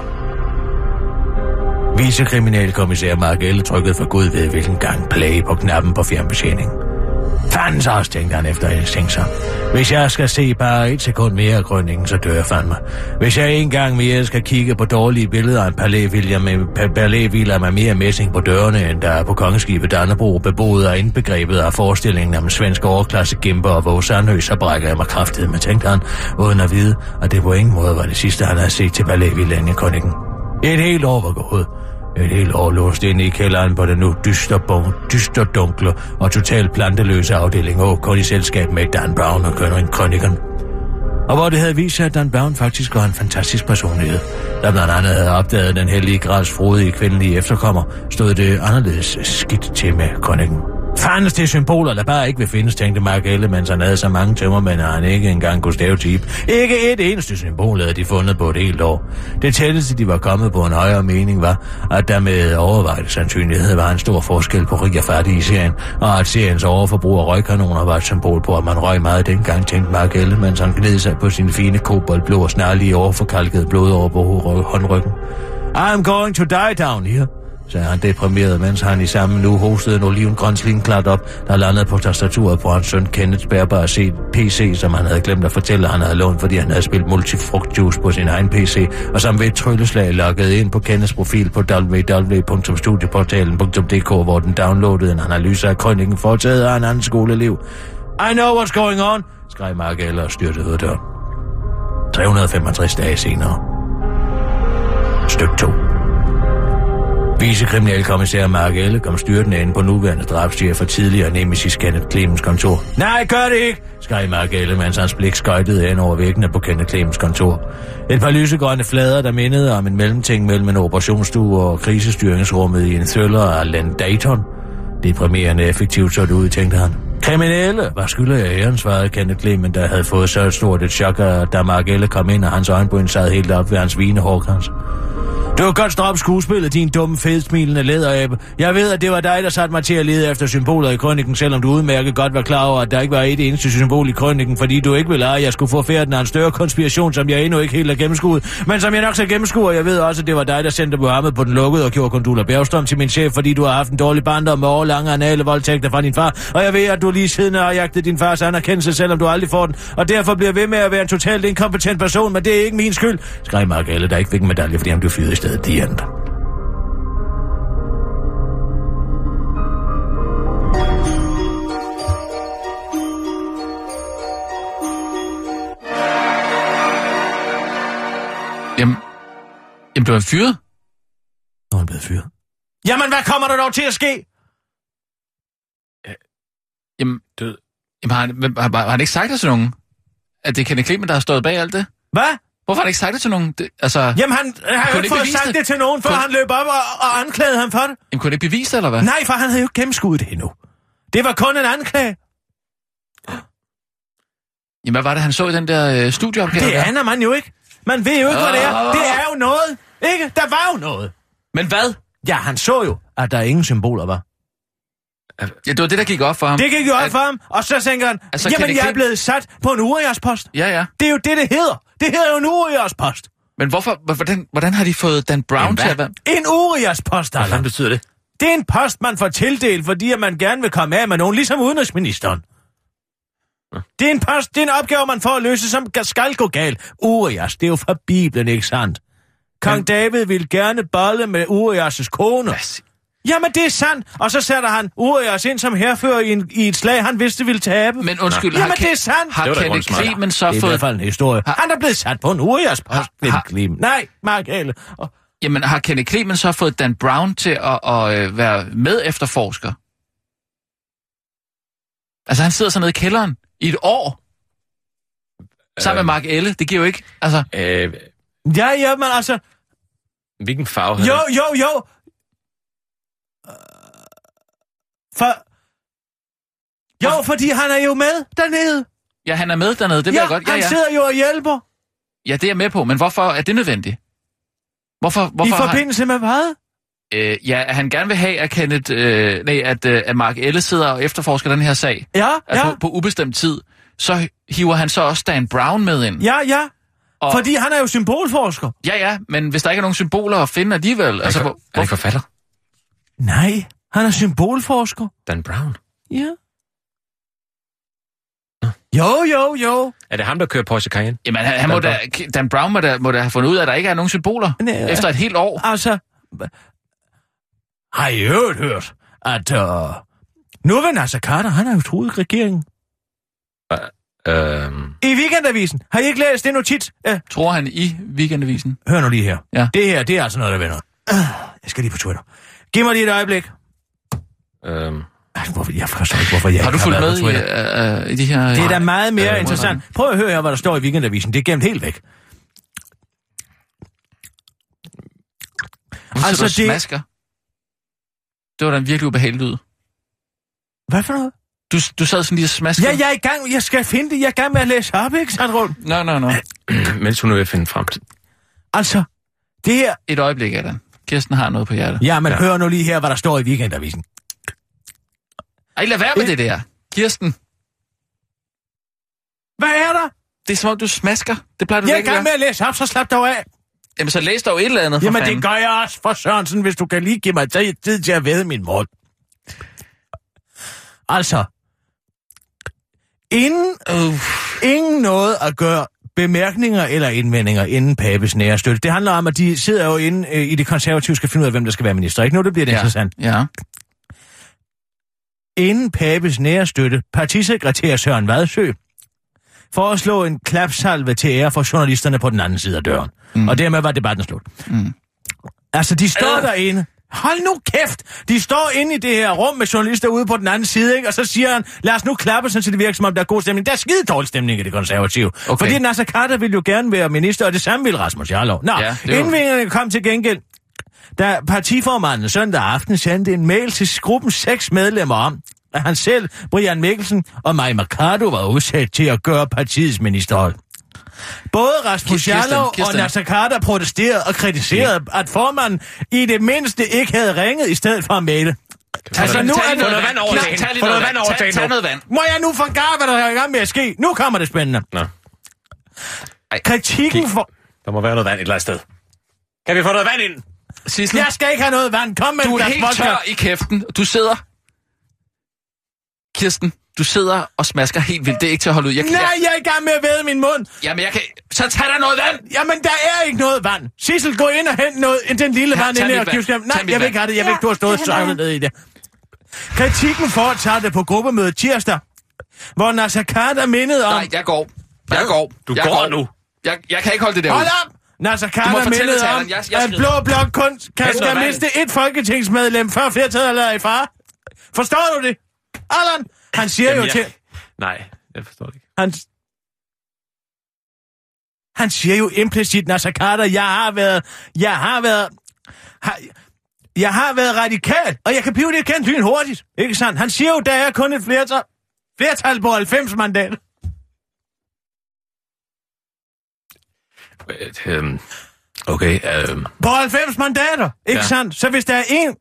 Vicekriminalkommissær Mark Elle trykkede for Gud ved hvilken gang play på knappen på fjernbetjeningen. Fandens også, tænkte han efter en sig. Hvis jeg skal se bare et sekund mere af grønningen, så dør jeg fandme. Hvis jeg en gang mere skal kigge på dårlige billeder af en palævilla med, palævilla med mere messing på dørene, end der er på kongeskibet Dannebro, beboet og indbegrebet af forestillingen om en svensk overklasse gimper og Våge Sandhøj, så brækker jeg mig kraftigt med, tænkte han, uden at vide, at det på ingen måde var det sidste, han havde set til palævillaen i krønningen. Et helt år var gået. Et helt år låst inde i kælderen på den nu dyster, bon, dyster dunkle og totalt planteløse afdeling Å, kun i selskab med Dan Brown og Kønring Krønikeren. Og hvor det havde vist sig, at Dan Brown faktisk var en fantastisk personlighed, der blandt andet havde opdaget den hellige grads frodige kvindelige efterkommer, stod det anderledes skidt til med Krønikken. Fandens til symboler, der bare ikke vil findes, tænkte Mark Elle, mens han havde så mange tømmermænd, at han ikke engang kunne stave tip. Ikke et eneste symbol havde de fundet på et helt år. Det tætteste, de var kommet på en højere mening, var, at der med overvejende sandsynlighed var en stor forskel på rig og fattig i serien, og at seriens overforbrug af røgkanoner var et symbol på, at man røg meget dengang, tænkte Mark Elle, mens han gned sig på sin fine koboldblå og snarlige overforkalkede blod over på håndryggen. I'm going to die down here sagde han deprimeret, mens han i samme nu hostede en olivengrøn slinklat op, der landede på tastaturet på hans søn Kenneths bærbare PC, som han havde glemt at fortælle, at han havde lånt, fordi han havde spillet multifrugtjuice på sin egen PC, og som ved et trylleslag loggede ind på Kenneths profil på www.studieportalen.dk, hvor den downloadede en analyse af krønningen foretaget af en anden skoleelev. I know what's going on, skreg Mark Eller og styrtede ud af døren. 365 dage senere. Styk 2. Vicekriminalkommissær Mark Elle kom styrtende ind på nuværende drabschef for tidligere nemesis Kenneth Clemens kontor. Nej, gør det ikke, skreg Mark Elle, mens hans blik skøjtede hen over væggene på Kenneth Clemens kontor. Et par lysegrønne flader, der mindede om en mellemting mellem en operationsstue og krisestyringsrummet i en thriller af Len Dayton. Deprimerende effektivt så det ud, tænkte han. Kriminelle, hvad skylder jeg æren, svarede Kenneth Clemens, der havde fået så stort et chok, da Mark Elle kom ind, og hans øjenbryn sad helt op ved hans vinehårkrans. Du kan godt stoppe skuespillet, din dumme, fedsmilende læderabe. Jeg ved, at det var dig, der satte mig til at lede efter symboler i krønningen, selvom du udmærket godt var klar over, at der ikke var et eneste symbol i krønningen, fordi du ikke ville have, at jeg skulle få færden af en større konspiration, som jeg endnu ikke helt har gennemskuet. Men som jeg nok skal gennemskue, og jeg ved også, at det var dig, der sendte Mohammed på den lukkede og gjorde Kondula Bjergstrøm til min chef, fordi du har haft en dårlig barndom med årlange anale voldtægter fra din far. Og jeg ved, at du lige siden har jagtet din fars anerkendelse, selvom du aldrig får den. Og derfor bliver ved med at være en totalt inkompetent person, men det er ikke min skyld, skreg Mark Alle, der ikke fik en medalje, fordi han blev fyret i stedet. The end. Jamen, jamen blev han fyret? Er han blevet fyret. Jamen, hvad kommer der dog til at ske? Jamen, død. Jamen, har han, har, har han ikke sagt det til nogen? At det er Kenneth Clement, der har stået bag alt det? Hvad? Hvorfor har han ikke sagt det til nogen? Det, altså, jamen, han har jo Kunne ikke fået sagt det? det til nogen, før Kunne- han løb op og, og anklagede ham for det. jamen, kunne det ikke bevise det, eller hvad? Nej, for han havde jo ikke gennemskuddet det endnu. Det var kun en anklage. Jamen, hvad var det, han så i den der øh, studieopgave? Det aner man jo ikke. Man ved jo ikke, hvad det er. Det er jo noget. Ikke? Der var jo noget. Men hvad? Ja, han så jo, at der ingen symboler var. Ja, det var det, der gik op for ham. Det gik jo op At- for ham, og så tænker han, Altså, jamen, jeg er blevet sat på en uriaspost. Ja, ja. Det er jo det, det hedder. Det hedder jo en uriaspost. Men hvorfor, hvordan, hvordan har de fået Dan Brown Jamen, til at være... En uriaspost, Hvad betyder det? Det er en post, man får tildelt, fordi at man gerne vil komme af med nogen, ligesom udenrigsministeren. Det er en post, det er en opgave, man får at løse, som skal gå galt. Urias, det er jo fra Bibelen, ikke sandt? Kong Men- David vil gerne bolle med Urias' kone. Hvad? Jamen, det er sandt. Og så sætter han Urias ind som herfører i, en, i et slag, han vidste ville tabe. Men undskyld, Jamen, har, det er sandt. har Det Kenneth. Clement så det er i fået... hvert fald en historie. Har- Han er blevet sat på en Urias post. Har- Har... Nej, Mark Ale. Og... Jamen, har Kenneth Clement så fået Dan Brown til at, at, øh, være med efterforsker? Altså, han sidder så nede i kælderen i et år. Sammen med Mark Elle. Det giver jo ikke... Altså, Øh, Ja, ja, men altså... hvilken farve havde Jo, jo, jo. Øh, For... Jo, fordi han er jo med dernede. ja, han er med dernede, det ja, jeg godt. Ja, han ja. sidder jo og hjælper. ja, det er jeg med på, men hvorfor er det nødvendigt? Hvorfor, hvorfor I har- forbindelse med hvad? Øh, ja, at han gerne vil have, at, Kenneth, øh, nej, at, øh, at Mark Elle sidder og efterforsker den her sag Ja, altså ja, på, på ubestemt tid. Så hiver han så også Dan Brown med ind. ja, ja. Og- Fordi han er jo symbolforsker. Ja, ja, men hvis der ikke er nogen symboler at finde alligevel... Altså, hvor, Er han forfatter? Nej, han er symbolforsker. Dan Brown. Ja. Jo, jo, jo. Er det ham, der kører Porsche Cayenne? Jamen, han, han må da, Dan Brown må da, må da have fundet ud af, at der ikke er nogen symboler Nej, efter et helt år. Altså, har I øvrigt hørt, at uh, nu vil Nasser Carter, han har jo truet regeringen. Øhm, I weekendavisen. Har I ikke læst det notits? Ja, Tror han i weekendavisen. hør nu lige her. Ja. Det her, det er altså noget, der vender. Jeg skal lige på Twitter. Giv mig lige et øjeblik. Øhm, jeg forstår ikke, hvorfor jeg Har du ikke fulgt været med i, uh, i de her... Det er da meget mere Øh, interessant. Prøv at høre her, hvad der står i weekendavisen. Det er gemt helt væk. Altså, Altså, du det- smasker. Det var da en virkelig ubehagelig lyd. Hvad for noget? Du, du sad sådan lige og smaskede. Ja, jeg er i gang. Jeg skal finde det. Jeg er i gang med at læse op, ikke, Sandrund? Nå, nå, nå. mens hun nu vil finde frem til... Altså, det her... Et øjeblik, Adam. Kirsten har noget på hjertet. Ja, men Ja. hør nu lige her, hvad der står i weekendavisen. Ej, lad være med det der. Kirsten, Hvad er der? det er som om, du smasker. Det plejer du Jeg er i ikke gang med at læse op, så slap dog af. Jamen, så læs dog et eller andet, for Jamen, fanden. det gør jeg også for Sørensen, hvis du kan lige give mig tid- til at væde min mund. Altså, inden, Uh, ingen noget at gøre bemærkninger eller indvendinger inden Papes nære støtte. Det handler om, at de sidder jo inde øh, i det konservative, skal finde ud af, hvem der skal være minister. Ikke nu, det bliver det ja, interessant. ja. Inden Papes nære støtte, partisekretær Søren Vadsø, foreslå en klapsalve til ære for journalisterne på den anden side af døren. Mm. Og dermed var debatten slut. Mm. Altså, de står Øh. derinde. Hold nu kæft! De står inde i det her rum med journalister ude på den anden side, ikke? Og så siger han, lad os nu klappe, så det virker som om, der er god stemning. Der er skide dårlig stemning i det konservative. Okay. Fordi Nasser Carter ville jo gerne være minister, og det samme ville Rasmus Jarlov. Nå, Ja, var- indvinderne kom til gengæld, da partiformanden søndag aften sendte en mail til gruppens seks medlemmer om, at han selv, Brian Mikkelsen og Maja Mercado var udsat til at gøre partiets ministerhold. Både Rasmus Jarlov og. Nasser Carter protesterede og kritiserede, at formanden i det mindste ikke havde ringet i stedet for at maile. Altså, nu er noget det... vand over tag Få noget vand over Tag noget vand. Må jeg nu forklare, hvad der er i gang med at ske? Nu kommer det spændende. Nå, Kritikken for... der må være noget vand et eller andet sted. Kan vi få noget vand ind? Sissel, Jeg skal ikke have noget vand. Kom med du er helt vodka. tør i kæften. Du sidder... Kirsten, du sidder og smasker helt vildt. Det er ikke til at holde ud. Jeg kan, Nej, jeg, jeg er i gang med at væde min mund. jamen, jeg kan... Så tag der noget vand! Jamen, der er ikke noget vand. Sissel, gå ind og hent noget, den lille Tag- vand ind i. Tag Nej, jeg vil ikke have det. Jeg vil ikke, du har stået og sejlet ned i det. Kritikken fortsatte på gruppemødet tirsdag, hvor Nasser Carter mindede om... Nej, jeg går. Jeg går. Du jeg går nu. Jeg, jeg kan ikke holde det der Hold ud. op! Nasser fortælle mindede til om, Allan. Jeg- jeg at. Blå Blok kun kan skal miste et folketingsmedlem, før flertallet er i fare. Forstår du det? Allan, han siger Jamen, jo til... jeg- Nej, jeg forstår det ikke. Han, han siger jo implicit, Nasser Carter, jeg har været... Jeg har været... Har, jeg har været radikal, og jeg kan blive det kendt lyn hurtigt. Ikke sandt? Han siger jo, der er kun et flertal, flertal på 90 mandater. Øhm, Okay, øhm, På 90 mandater, ikke Ja. sandt? Så hvis der er en...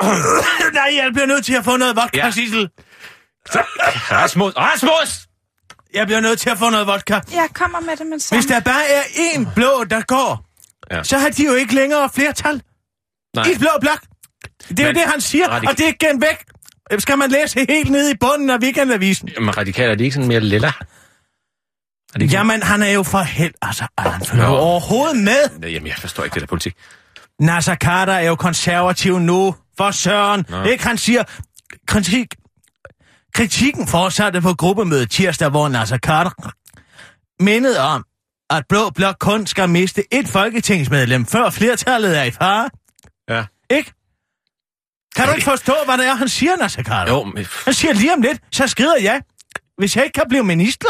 Nej, jeg bliver nødt til at få noget vodka, ja. Sissel. Rasmus! Rasmus! Jeg bliver nødt til at få noget vodka. Jeg kommer med det med det samme. Hvis der bare er én blå, der går, ja. Så har de jo ikke længere flertal. Nej, I blå blok. Det er jo Men det, han siger, radik- og det er igen væk. Skal man læse helt ned i bunden af weekendavisen? men radikal er de ikke sådan mere lilla? Er det Jamen, han er jo for held... Altså, er han jo overhovedet med. Jamen, jeg forstår ikke det der politik. Nasser Carter er jo konservativ nu. For søren. Nå. Ikke? Han siger... Kritik, kritikken fortsatte på gruppemødet tirsdag, hvor Nasser Carter mindede om, at Blå Blok kun skal miste et folketingsmedlem, før flertallet er i fare. Ja. Ikke? Kan du ikke forstå, hvad det er, han siger, Nasser Carter? Jo, men Han siger lige om lidt, så skrider jeg, hvis jeg ikke kan blive minister.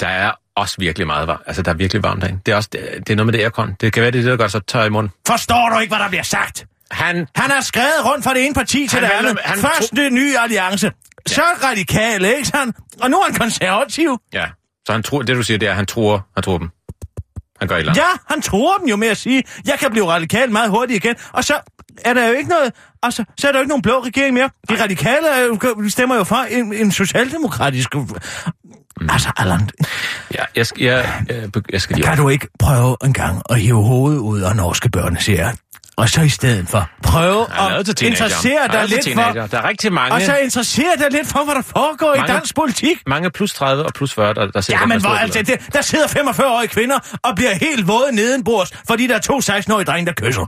der er også virkelig meget varmt. Altså, der er virkelig varmt derinde. Det er, også, det, er noget med det aircon. Det kan være, det er det, der gør så tør i munden. Forstår du ikke, hvad der bliver sagt? Han... Han har skrevet rundt fra det ene parti til Han det andet. han Først det nye alliance. Så radikal, ikke sandt? Og nu er han konservativ. Ja, så han tror, det du siger, det er, at han tror, han tror dem. Han gør et eller andet. Ja, han tror dem jo med at sige, jeg kan blive radikal meget hurtigt igen. Og så er der jo ikke noget, altså, så er der jo ikke nogen blå regering mere. De radikale er jo, stemmer jo for en, en socialdemokratisk... Mm. Altså, Allan, Ja, jeg, skal, jeg, jeg, jeg skal lige... kan du ikke prøve en gang at hive hovedet ud af norske børneserier? Og så i stedet for, prøve at interessere er dig lidt teenager. for... Der er rigtig mange, Og så interessere dig lidt for, hvad der foregår i Mange- dansk politik. mange plus 30 og plus 40, der, der sidder Ja, men hvor, altså, det, der sidder 45-årige kvinder og bliver helt våde nedenbords, fordi der er to 16-årige drenge, der kysser.